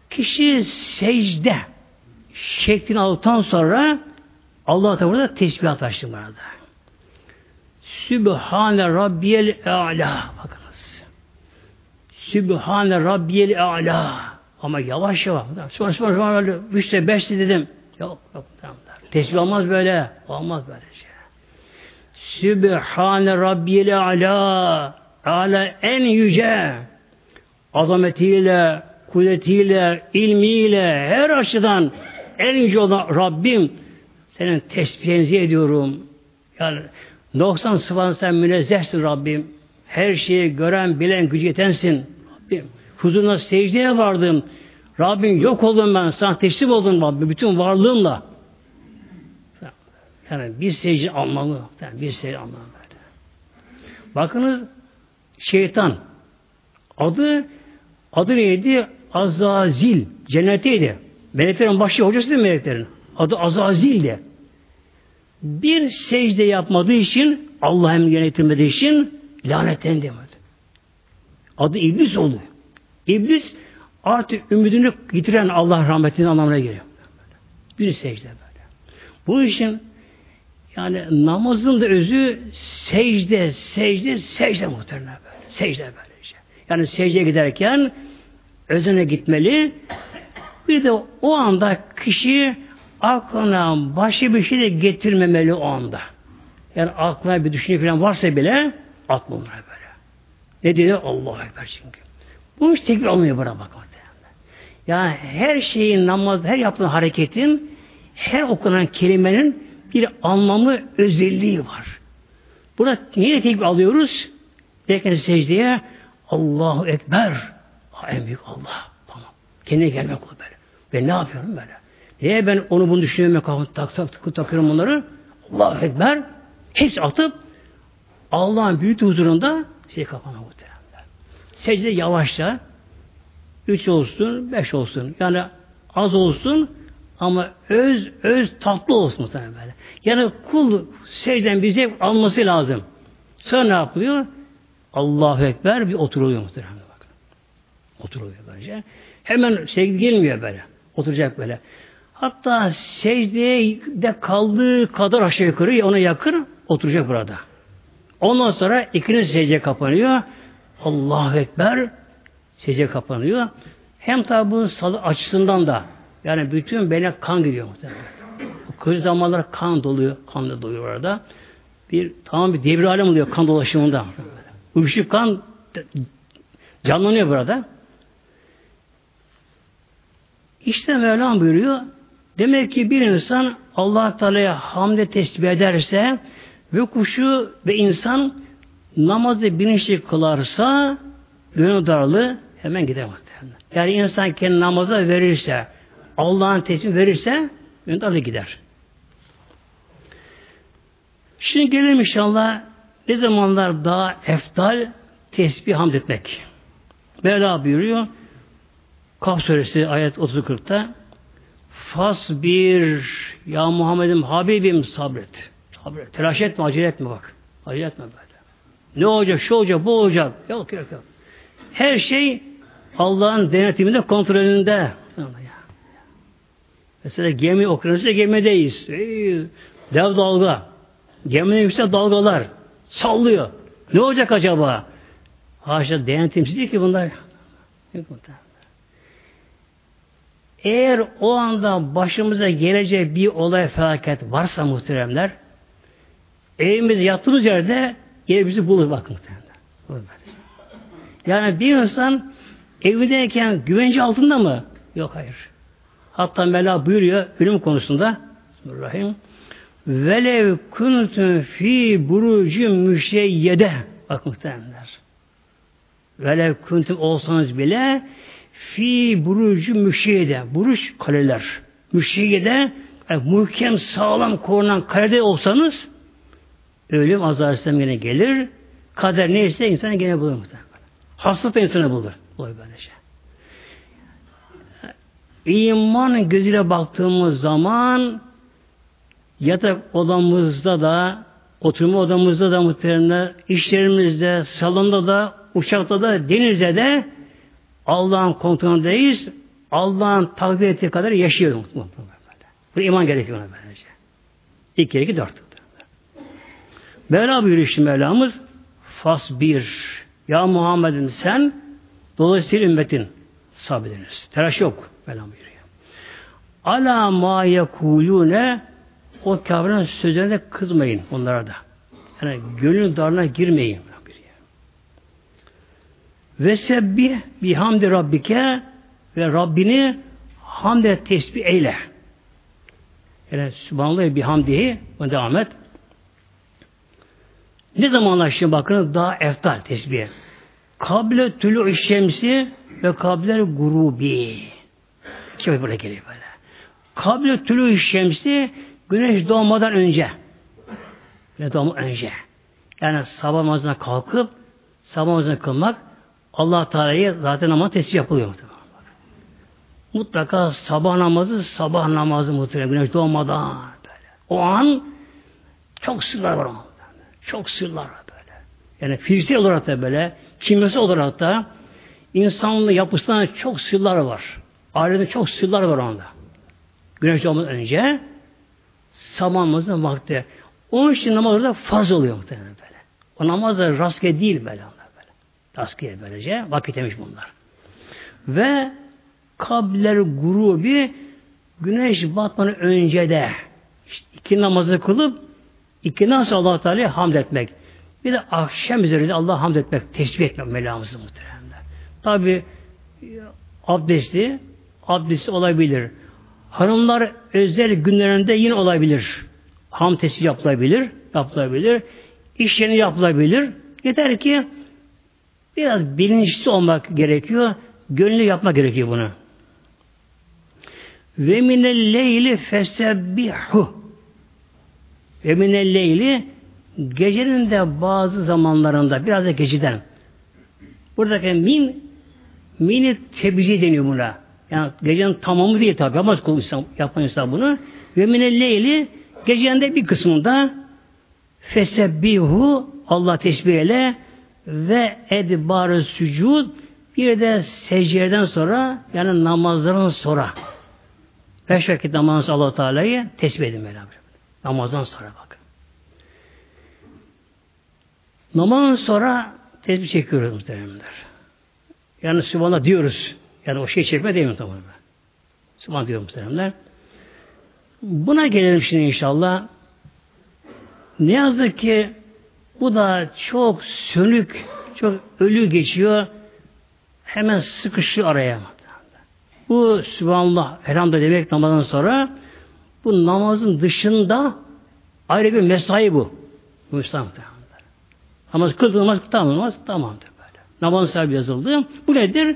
Kişi secde şeklini aldıktan sonra Allah da burada tesbihat açtı burada. Sübhane Rabbiyel A'la. Bakınız. Sübhane Rabbiyel A'la. Ama yavaş yavaş. Sonra sonra sonra böyle üçte beşte dedim. Yok yok. Tamam. Tesbih olmaz böyle. Olmaz böyle şey. Sübhane Rabbiyel A'la. A'la en yüce azametiyle, kudretiyle, ilmiyle, her açıdan en yüce olan Rabbim senin tesbihinizi ediyorum. Yani 90 sıfatın sen münezzehsin Rabbim. Her şeyi gören, bilen, gücü yetensin. Huzuruna secdeye vardım. Rabbim yok oldum ben. Sana teslim oldum Rabbim. Bütün varlığımla. Yani bir secde anlamı. Yani bir secde anlamı böyle. Bakınız şeytan adı adı neydi? Azazil. Cennetteydi. Meleklerin başı hocası değil meleklerin. Adı Azazil'di. Bir secde yapmadığı için Allah'ın yönetilmediği için lanetlendi. Adı iblis oldu. İblis artık ümidini getiren Allah rahmetinin anlamına geliyor. Bir secde böyle. Bu işin yani namazın da özü secde, secde, secde muhtemelen böyle. Secde böyle şey. Yani secdeye giderken özene gitmeli. Bir de o anda kişi aklına başka bir şey de getirmemeli o anda. Yani aklına bir düşünce falan varsa bile atma böyle. Ne dedi? Allah'a Ekber çünkü. Bu iş tekbir almıyor bana bak. Yani her şeyin namazda, her yapılan hareketin, her okunan kelimenin bir anlamı, özelliği var. Burada niye tekbir alıyoruz? Derken secdeye Allahu Ekber. Ha, en büyük Allah. Tamam. Kendine gelmek o böyle. Ben ne yapıyorum böyle? Niye ben onu bunu düşünüyorum, kafamı tak tak tak takıyorum onları? Allahu Ekber. Hepsi atıp Allah'ın büyük huzurunda şey kapana muhteremler. Secde yavaşça üç olsun, beş olsun. Yani az olsun ama öz öz tatlı olsun muhtemelen böyle. Yani kul secden bir zevk alması lazım. Sonra ne yapılıyor? Allahu Ekber bir oturuluyor muhtemelen. Bakın. Oturuluyor böylece. Hemen secde gelmiyor böyle. Oturacak böyle. Hatta secdeye de kaldığı kadar aşağı yukarı ona yakın oturacak burada. Ondan sonra ikinci secde kapanıyor. Allahu Ekber secde kapanıyor. Hem tabi bu salı açısından da yani bütün bene kan gidiyor muhtemelen. Kız zamanlar kan doluyor, kan da doluyor orada. Bir tamam bir devir alem oluyor kan dolaşımında. Uyuşup kan canlanıyor burada. İşte Mevlam buyuruyor. Demek ki bir insan Allah Teala'ya hamde tesbih ederse ve kuşu ve insan namazı bilinçli kılarsa gönül darlığı hemen gider. Yani insan kendi namaza verirse Allah'ın tesbih verirse gönül darlığı gider. Şimdi gelelim inşallah ne zamanlar daha eftal tesbih hamd etmek. Mevla buyuruyor Kaf suresi ayet 30-40'ta Fas bir ya Muhammed'im Habibim sabret. sabret. Telaş etme, acele etme bak. Acele etme böyle. Ne olacak, şu olacak, bu olacak. Yok yok yok. Her şey Allah'ın denetiminde, kontrolünde. Mesela gemi okyanusta gemideyiz. Ey, dev dalga. Geminin yüksek dalgalar. Sallıyor. Ne olacak acaba? Haşa denetimsiz değil ki bunlar. Eğer o anda başımıza gelecek bir olay felaket varsa muhteremler evimiz yattığımız yerde yer bizi bulur bakın. Yani bir insan evindeyken güvence altında mı? Yok hayır. Hatta Mela buyuruyor ölüm konusunda Bismillahirrahmanirrahim Velev kuntun fi burucu müşeyyede bak muhteremler. Velev kuntum olsanız bile fi burucu müşiyede. Buruç kaleler. Müşiyede yani muhkem sağlam korunan kalede olsanız ölüm azar yine gelir. Kader neyse insan gene bulur muhtemelen. Hastalık da insanı bulur. Bulur böylece. İman gözüyle baktığımız zaman yatak odamızda da oturma odamızda da muhtemelen işlerimizde, salonda da, uçakta da, denizde de Allah'ın kontrolündeyiz. Allah'ın takdir ettiği kadar yaşıyor. Bu iman gerekiyor ona böylece. İki kere iki dört. Mevla buyuruyor işte Mevlamız Fas bir Ya Muhammed'in sen dolayısıyla ümmetin sabrediniz. Telaş yok. Mevlam buyuruyor. Ala ma yekulune o kavramın sözlerine kızmayın onlara da. Yani gönül darına girmeyin. Ve sebbih bihamdi rabbike ve Rabbini hamd et tesbih eyle. Yani Sübhanallah bihamdihi ve devam et. Ne zamanlar şimdi bakın daha eftal tesbih. Kable tülü şemsi ve kable grubi. Şöyle böyle geliyor böyle. Kable tülü şemsi güneş doğmadan önce. Güneş doğmadan önce. Yani sabah namazına kalkıp sabah namazını kılmak Allah Teala'yı zaten ama tesbih yapılıyor. Mutlaka sabah namazı sabah namazı muhtemelen güneş doğmadan böyle. O an çok sırlar var. Çok sırlar böyle. Yani fiziksel olarak da böyle, kimyasal olarak da insanlığın yapısından çok sırlar var. Ailede çok sırlar var onda. Güneş doğmadan önce sabah namazın vakti. Onun için namaz da farz oluyor muhtemelen böyle. O namaz da rastgele değil böyle. Taskiye böylece. Vakit demiş bunlar. Ve kabler grubi güneş batmanın önce de işte iki namazı kılıp iki nasıl allah Teala'ya hamd etmek. Bir de akşam üzerinde Allah hamd etmek, tesbih etmek Mevlamızı muhteremler. Tabi abdestli, abdesti olabilir. Hanımlar özel günlerinde yine olabilir. Ham tesbih yapılabilir, yapılabilir. İş yeri yapılabilir. Yeter ki Biraz bilinçli olmak gerekiyor. Gönüllü yapmak gerekiyor bunu. Ve minel leyli fesebbihu. Ve minel leyli gecenin de bazı zamanlarında biraz da geceden. Buradaki min mini tebzi deniyor buna. Yani gecenin tamamı değil tabi. Kul insan, yapan insan bunu. Ve minel leyli gecenin de bir kısmında fesebbihu Allah tesbihle ve edbarı sücud bir de secdeden sonra yani namazların sonra beş vakit namaz allah Teala'yı tesbih edin Mevlam. Namazdan sonra bakın. Namazdan sonra tesbih çekiyoruz muhteremler. Yani Sübhanallah diyoruz. Yani o şey çekme demiyorum tamamen. Sübhanallah diyorum muhteremler. Buna gelelim şimdi inşallah. Ne yazık ki bu da çok sönük, çok ölü geçiyor. Hemen sıkışıyor araya. Bu Sübhanallah, Elhamdülillah demek namazdan sonra bu namazın dışında ayrı bir mesai bu. İslam Namaz kılınmaz, tamamlanmaz, tamamdır böyle. Namaz sahibi yazıldı. Bu nedir?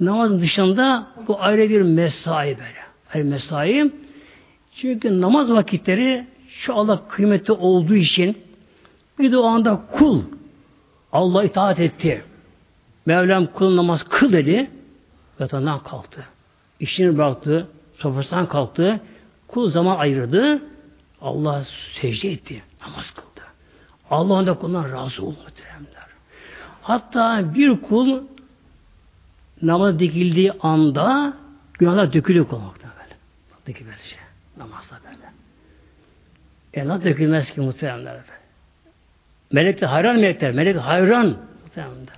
Namazın dışında bu ayrı bir mesai böyle. Ayrı mesai. Çünkü namaz vakitleri şu Allah kıymeti olduğu için bir de o anda kul Allah itaat etti. Mevlam kul namaz kıl dedi. Yatağından kalktı. İşini bıraktı. Sofrasından kalktı. Kul zaman ayırdı. Allah secde etti. Namaz kıldı. Allah'ın da kulundan razı oldu muhteremler. Hatta bir kul namaz dikildiği anda günahlar dökülüyor kulmakta böyle. Dökülür şey. Namazda böyle. E nasıl dökülmez ki muhteremler? Melekler hayran melekler. Melek hayran muhteremler.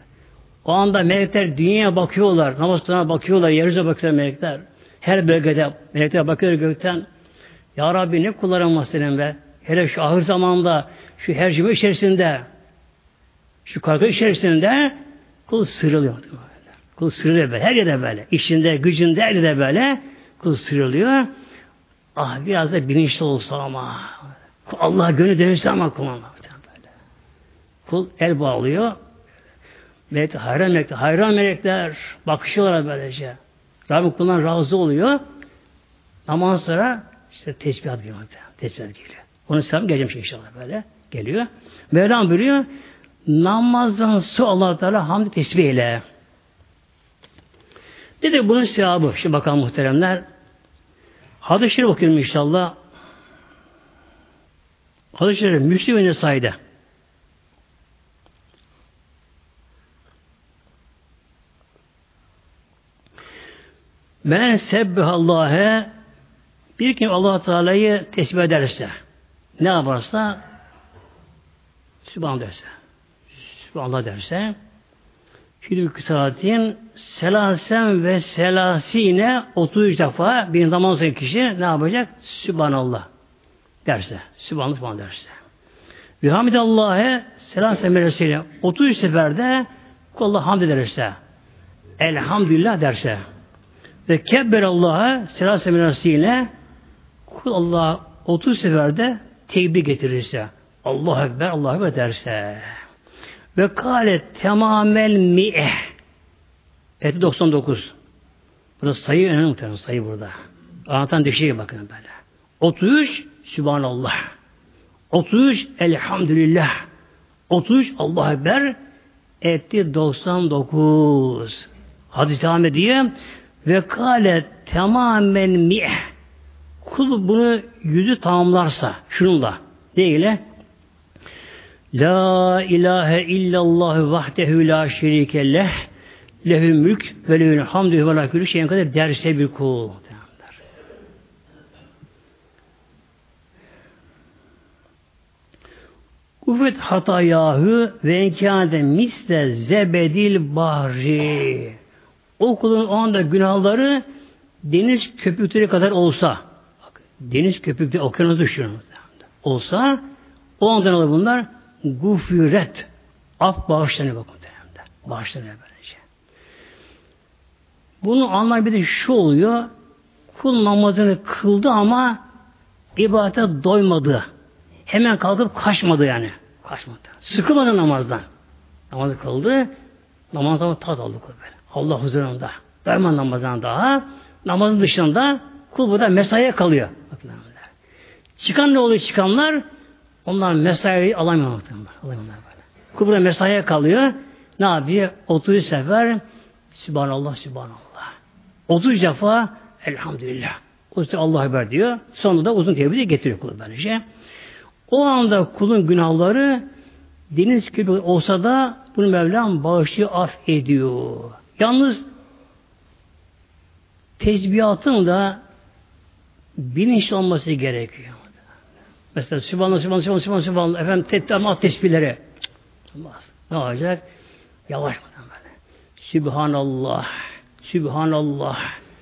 O anda melekler dünyaya bakıyorlar. Namaz bakıyorlar. Yeryüzüne bakıyorlar melekler. Her bölgede melekler bakıyor gökten. Ya Rabbi ne kullarım muhterem be. Hele şu ahir zamanda şu hercime içerisinde şu karga içerisinde kul sırılıyor. Kul sırılıyor böyle. Her yerde böyle. İşinde, gücünde, her yerde böyle. Kul sırılıyor. Ah biraz da bilinçli olsa ama. Allah gönlü dönüşse ama kul böyle. Kul el bağlıyor. Melekler, hayran melekler, hayran melekler bakışıyorlar böylece. Rabbim kuldan razı oluyor. Namaz sonra işte tesbihat geliyor. Tesbihat geliyor. Onu sevap geleceğim şey inşallah böyle. Geliyor. Mevlam buyuruyor. Namazdan su allah Teala hamd tesbih ile. Dedi bunun sevabı. Şimdi bakalım muhteremler. Hadis-i Şerif okuyorum inşallah. Hadis-i Şerif Müslim ve Nesai'de. Men sebbihallahe bir kim allah Teala'yı tesbih ederse ne yaparsa Sübhan derse Sübhanallah derse Fidül saatin selasen ve selasine 33 defa bir namaz kişi ne yapacak? Sübhanallah derse. Sübhanallah Sübhanallah derse. Ve hamidallah'e selasen melesiyle 33 seferde Allah hamd ederse elhamdülillah derse ve kebber Allah'a selasen melesiyle kul Allah 30 seferde tekbir getirirse Allah Ekber, Allah Ekber derse ve kâle temamel mi'eh Eti 99 Burada sayı önemli muhtemelen sayı burada. Anlatan düşeye bakın böyle. 33 Sübhanallah. 33 Elhamdülillah. 33 Allah Ekber etti 99. Hadis devam ediyor. Ve kâle tamamen mi'eh kul bunu yüzü tamamlarsa şununla değil La ilahe illallah vahdehu la şerike leh lehü mülk ve lehül hamdü ve la külü şeyin kadar derse bir kul. Ufet hatayahu ve enkâde misle zebedil bahri. O kulun o anda günahları deniz köpükleri kadar olsa deniz köpükleri okyanus düşünün. Olsa o anda bunlar gufiret af bağışlanıyor bakın derler. Bağışlanıyor böylece. Bunun anlamı bir de şu oluyor. Kul namazını kıldı ama ibadete doymadı. Hemen kalkıp kaçmadı yani. Kaçmadı. Sıkılmadı namazdan. Namazı kıldı. Namazdan tat aldı böyle. Allah huzurunda. Doyma namazdan daha. Namazın dışında kul burada mesaiye kalıyor. Çıkan ne oluyor çıkanlar? Onlar mesaiyi alamıyorlar. alamıyorlar böyle. Kul burada mesaiye kalıyor. Ne yapıyor? 30 sefer Sübhanallah, Sübhanallah. 30 defa Elhamdülillah. O Allah haber diyor. Sonra da uzun tevhidi getiriyor kulu böylece. O anda kulun günahları deniz gibi olsa da bunu Mevlam bağışı af ediyor. Yalnız tesbihatın da bilinçli olması gerekiyor. Mesela Sübhanallah, Sübhanallah, Sübhanallah, Sübhanallah, Sübhanallah efendim tettamah tesbihleri. Ne olacak? Yavaş mı böyle? Sübhanallah, Sübhanallah,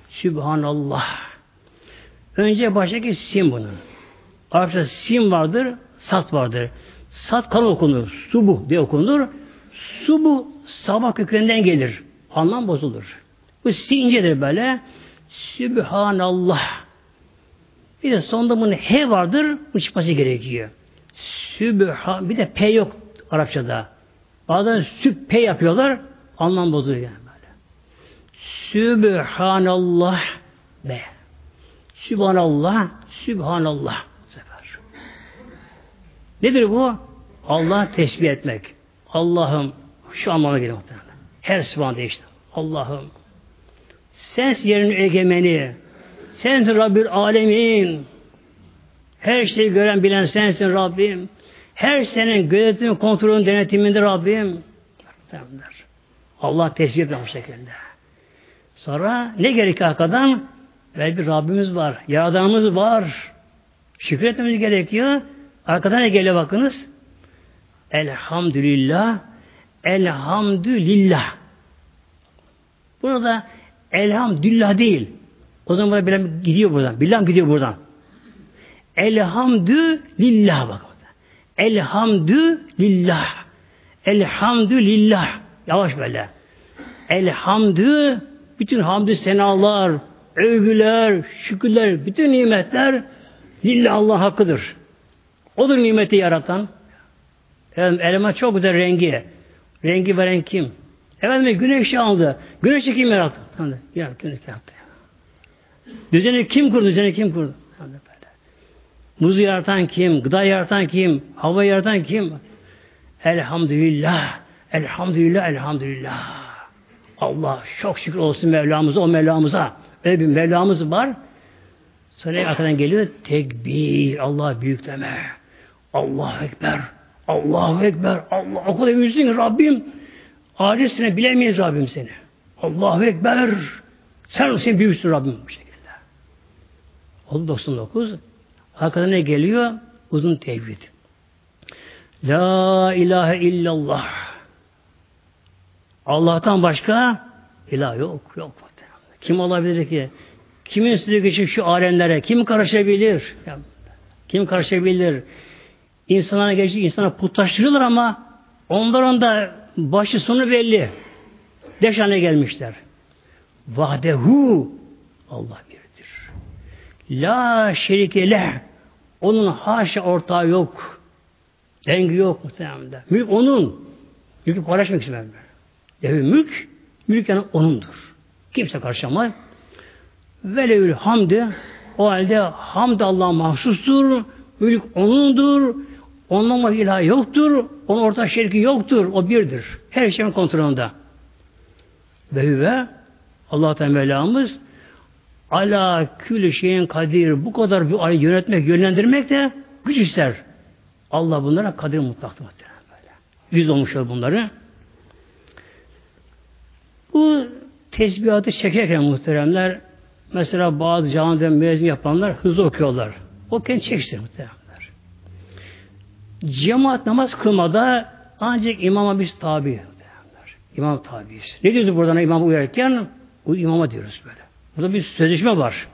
Sübhanallah. Önce baştaki sim bunun. Arapça sim vardır, sat vardır. Sat kan okunur, subuh diye okunur. Subuh sabah kökeninden gelir. Anlam bozulur. Bu sincedir böyle. Sübhanallah. Bir de sonunda bunun he vardır. Bu çıkması gerekiyor. Sübhan. Bir de p yok Arapçada. Bazen süb p yapıyorlar. Anlam bozuluyor yani böyle. Sübhanallah be. Sübhanallah, Sübhanallah. Bu sefer. Nedir bu? Allah tesbih etmek. Allah'ım şu anlamına geliyor muhtemelen. Her Sübhan değişti. Allah'ım sen yerin egemeni, sensin Rabbül Alemin. Her şeyi gören bilen sensin Rabbim. Her senin gözetim, kontrolün, denetiminde Rabbim. Allah tesbih ediyor bu şekilde. Sonra ne gerekiyor arkadan? Ve bir Rabbimiz var. Yaradanımız var. Şükretmemiz gerekiyor. Arkadan ne geliyor bakınız? Elhamdülillah. Elhamdülillah. Burada elhamdülillah değil. O zaman bilen gidiyor buradan. Billah gidiyor buradan. Elhamdülillah bak. Elhamdülillah. Elhamdülillah. Yavaş böyle. Elhamdü bütün hamdü senalar, övgüler, şükürler, bütün nimetler lillah Allah hakkıdır. Odur nimeti yaratan. Efendim, elma çok güzel rengi. Rengi veren kim? Efendim güneşi aldı. Güneşi kim yarattı? Ya güneş yarattı. Düzeni kim kurdu? Düzeni kim kurdu? Muzu yaratan kim? Gıda yaratan kim? Hava yaratan kim? Elhamdülillah. Elhamdülillah. Elhamdülillah. Allah çok şükür olsun Mevlamıza, o Mevlamıza. Öyle bir Mevlamız var. Sonra arkadan geliyor tekbir, Allah büyükleme. Allah Ekber, Allahu Ekber, Allah o kadar büyüksün Rabbim. Acizsine bilemeyiz Rabbim seni. Allahu Ekber. Sen sen büyüksün Rabbim bu şekilde. Oldu 99. Arkadan ne geliyor? Uzun tevhid. La ilahe illallah. Allah'tan başka ilah yok, yok. Kim olabilir ki? Kimin size geçip şu alemlere? Kim karışabilir? Kim karışabilir? İnsana geçip insana putlaştırıyorlar ama onların da başı sonu belli. Deşane gelmişler. Vahdehu Allah birdir. La şerike leh. Onun haşa ortağı yok. Dengi yok muhtemelen. Mülk onun. Mülkü paylaşmak istemem. Evi mülk, mülk yani onundur. Kimse karışamaz. Velevül hamdi o halde hamd Allah'a mahsustur. Mülk O'nundur. Onunla ilah yoktur. Onun ortak şirki yoktur. O birdir. Her şeyin kontrolünde. Ve hüve Allah Teala'mız ala külü şeyin kadir bu kadar bir ayı yönetmek, yönlendirmek de güç ister. Allah bunlara kadir mutlaktır. Böyle. Yüz olmuşlar bunları. Bu tesbihatı çekerken muhteremler mesela bazı camide müezzin yapanlar hızlı okuyorlar. O kendi çeksin muhteremler. Cemaat namaz kılmada ancak imama biz tabi. Muhteremler. İmam tabiyiz. Ne diyoruz buradan imam uyarken? Bu imama diyoruz böyle. Burada bir sözleşme var.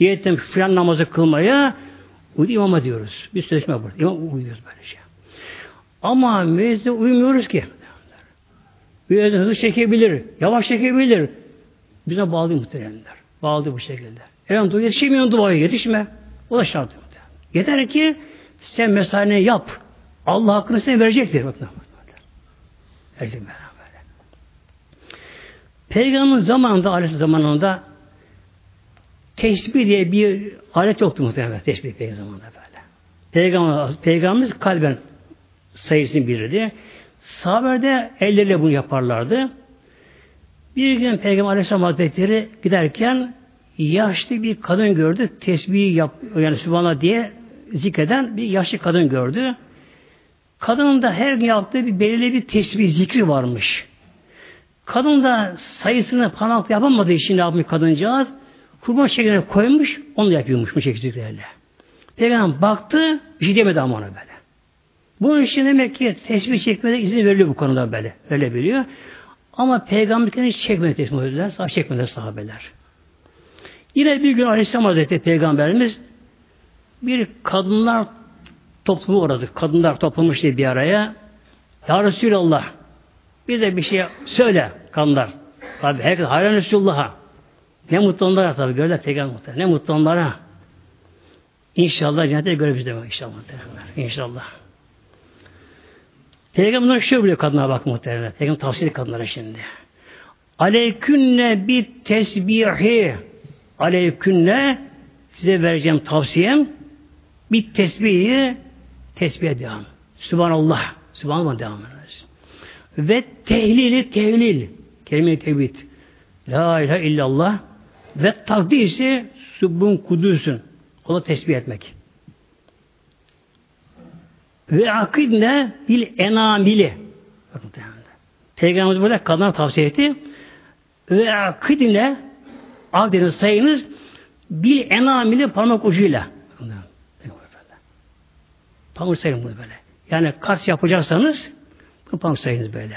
Niyetten filan namazı kılmaya bu imama diyoruz. Bir sözleşme var. İmam uyuyoruz böyle şey. Ama müezzine uymuyoruz ki. Müezzin hızlı çekebilir, yavaş çekebilir. Bize bağlı muhteremler. Bağlı bu şekilde. Efendim dua yetişemiyorsun duaya yetişme. O da şart. Yeter ki sen mesaini yap. Allah hakkını sana verecektir. Verecek böyle. Peygamberin zamanında, Aleyhisselam zamanında tesbih diye bir alet yoktu muhtemelen tesbih peygamberinde böyle. Peygamber, Peygamberimiz kalben sayısını bilirdi. Sahabeler elleriyle bunu yaparlardı. Bir gün Peygamber Aleyhisselam Hazretleri giderken yaşlı bir kadın gördü. Tesbih yap, yani Sübhanallah diye zikreden bir yaşlı kadın gördü. Kadının da her gün yaptığı bir belirli bir tesbih zikri varmış. Kadın da sayısını panak yapamadığı için ne yapmış kadıncağız? Kurban şekerine koymuş, onu yapıyormuş bu şekillerle. Peygamber baktı, bir şey demedi ama ona böyle. Bunun için demek ki tesbih çekmede izin veriliyor bu konuda böyle. Öyle biliyor. Ama peygamberken hiç çekmedi tesbih ediler. Sahip çekmedi sahabeler. Yine bir gün Aleyhisselam Hazretleri Peygamberimiz bir kadınlar toplumu uğradı. Kadınlar toplamış bir araya. Ya Resulallah bize bir şey söyle kadınlar. Tabi herkes hayran Resulullah'a. Ne mutlu onlara tabi gördüler peygamber muhtemelen. Ne mutlu onlara. İnşallah cennete görürüz demek inşallah. İnşallah. Peygamber şöyle biliyor kadına bak muhtemelen. Peygamber tavsiye kadınlara şimdi. Aleykünne bir tesbihi. Aleykünne size vereceğim tavsiyem bir tesbihi tesbihe devam. Subhanallah. Subhanallah devam ederiz. Ve tehlili tehlil. Kelime-i tevhid. La ilahe illallah. Ve takdisi Sübbün kudüsün. Onu tesbih etmek. Ve akidne bil enamili. Peygamberimiz burada kadına tavsiye etti. Ve akidne akdeniz sayınız bil enamili parmak ucuyla. Parmak sayın bunu böyle. Yani kas yapacaksanız bu parmak sayınız böyle.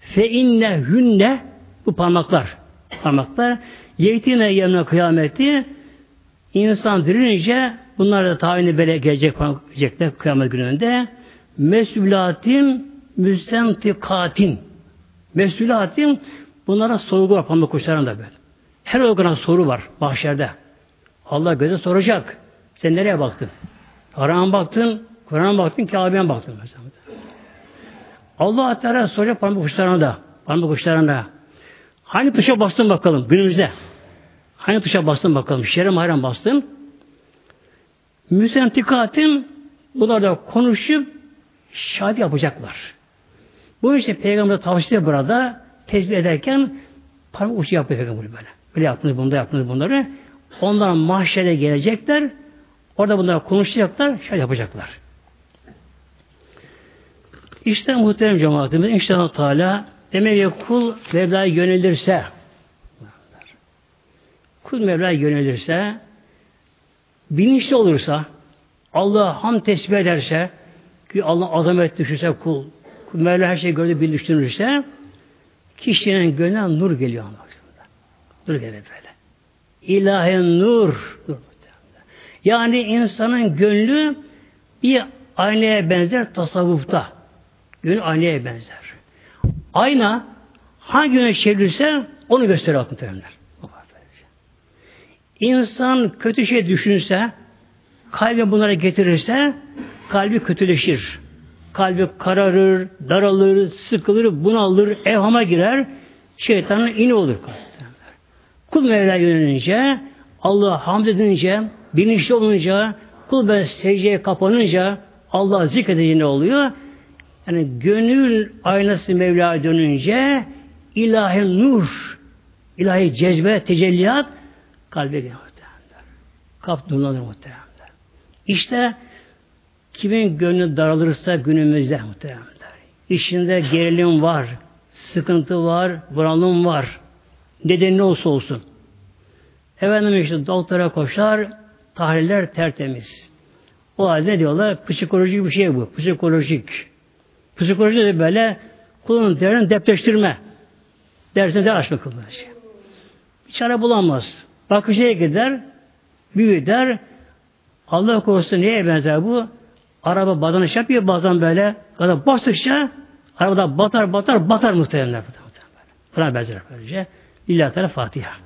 Fe inne hünne bu parmaklar parmaklar yetine yanına kıyameti insan dirilince bunlar da tayini böyle gelecek gelecekler kıyamet gününde mesulatin müstentikatin mesulatin bunlara sorgu var parmak uçlarında böyle. Her organa soru var mahşerde. Allah göze soracak. Sen nereye baktın? Haram baktın, Kur'an'a baktın, Kabe'ye baktın mesela. Allah Teala soracak parmak uçlarına da. Parmak uçlarına. Hangi tuşa bastın bakalım günümüzde? Hangi tuşa bastın bakalım? Şerem hayran bastın. Müsentikatin bunlar da konuşup şahit yapacaklar. Bu işte Peygamber tavsiye burada tezbih ederken parmak uçu yapıyor Peygamber böyle. Böyle yaptınız bunda yaptınız bunları. Onlar mahşere gelecekler. Orada bunlar konuşacaklar, şahit yapacaklar. İşte muhterem cemaatimiz inşallah Teala demek ki kul Mevla'ya yönelirse kul Mevla'ya yönelirse bilinçli olursa Allah ham tesbih ederse ki Allah azamet düşürse kul, kul Mevla her şeyi gördü bildirse kişinin gönlüne nur geliyor aslında. Nur geliyor böyle. İlahi nur. nur. Yani insanın gönlü bir aynaya benzer tasavvufta. Gönül aynaya benzer. Ayna hangi yöne çevrilirse onu gösterir muhtemelenler. İnsan kötü şey düşünse, kalbi bunlara getirirse, kalbi kötüleşir. Kalbi kararır, daralır, sıkılır, bunalır, evhama girer, şeytanın ini olur. Kul Mevla yönelince, Allah hamd edince, bilinçli olunca, kul ben secdeye kapanınca, Allah zikredince ne oluyor? Yani gönül aynası Mevla'ya dönünce ilahi nur, ilahi cezbe, tecelliyat kalbe geliyor muhtemelen. Kalp nurlanır muhtemelen. İşte kimin gönlü daralırsa günümüzde muhtemelen. İşinde gerilim var, sıkıntı var, bunalım var. Nedeni ne olsa olsun. Efendim işte doktora koşar, tahliller tertemiz. O halde diyorlar? Psikolojik bir şey bu. Psikolojik. Psikoloji de böyle kulun derini depreştirme. Dersine de açma kılma. Şey. Bir çare bulamaz. Bakıcıya gider, büyü der. Allah korusun neye benzer bu? Araba badanış yapıyor bazen böyle. Kadar bastıkça arabada batar batar batar muhtemelenler. Buna benzer böylece. Lillahi Teala Fatiha.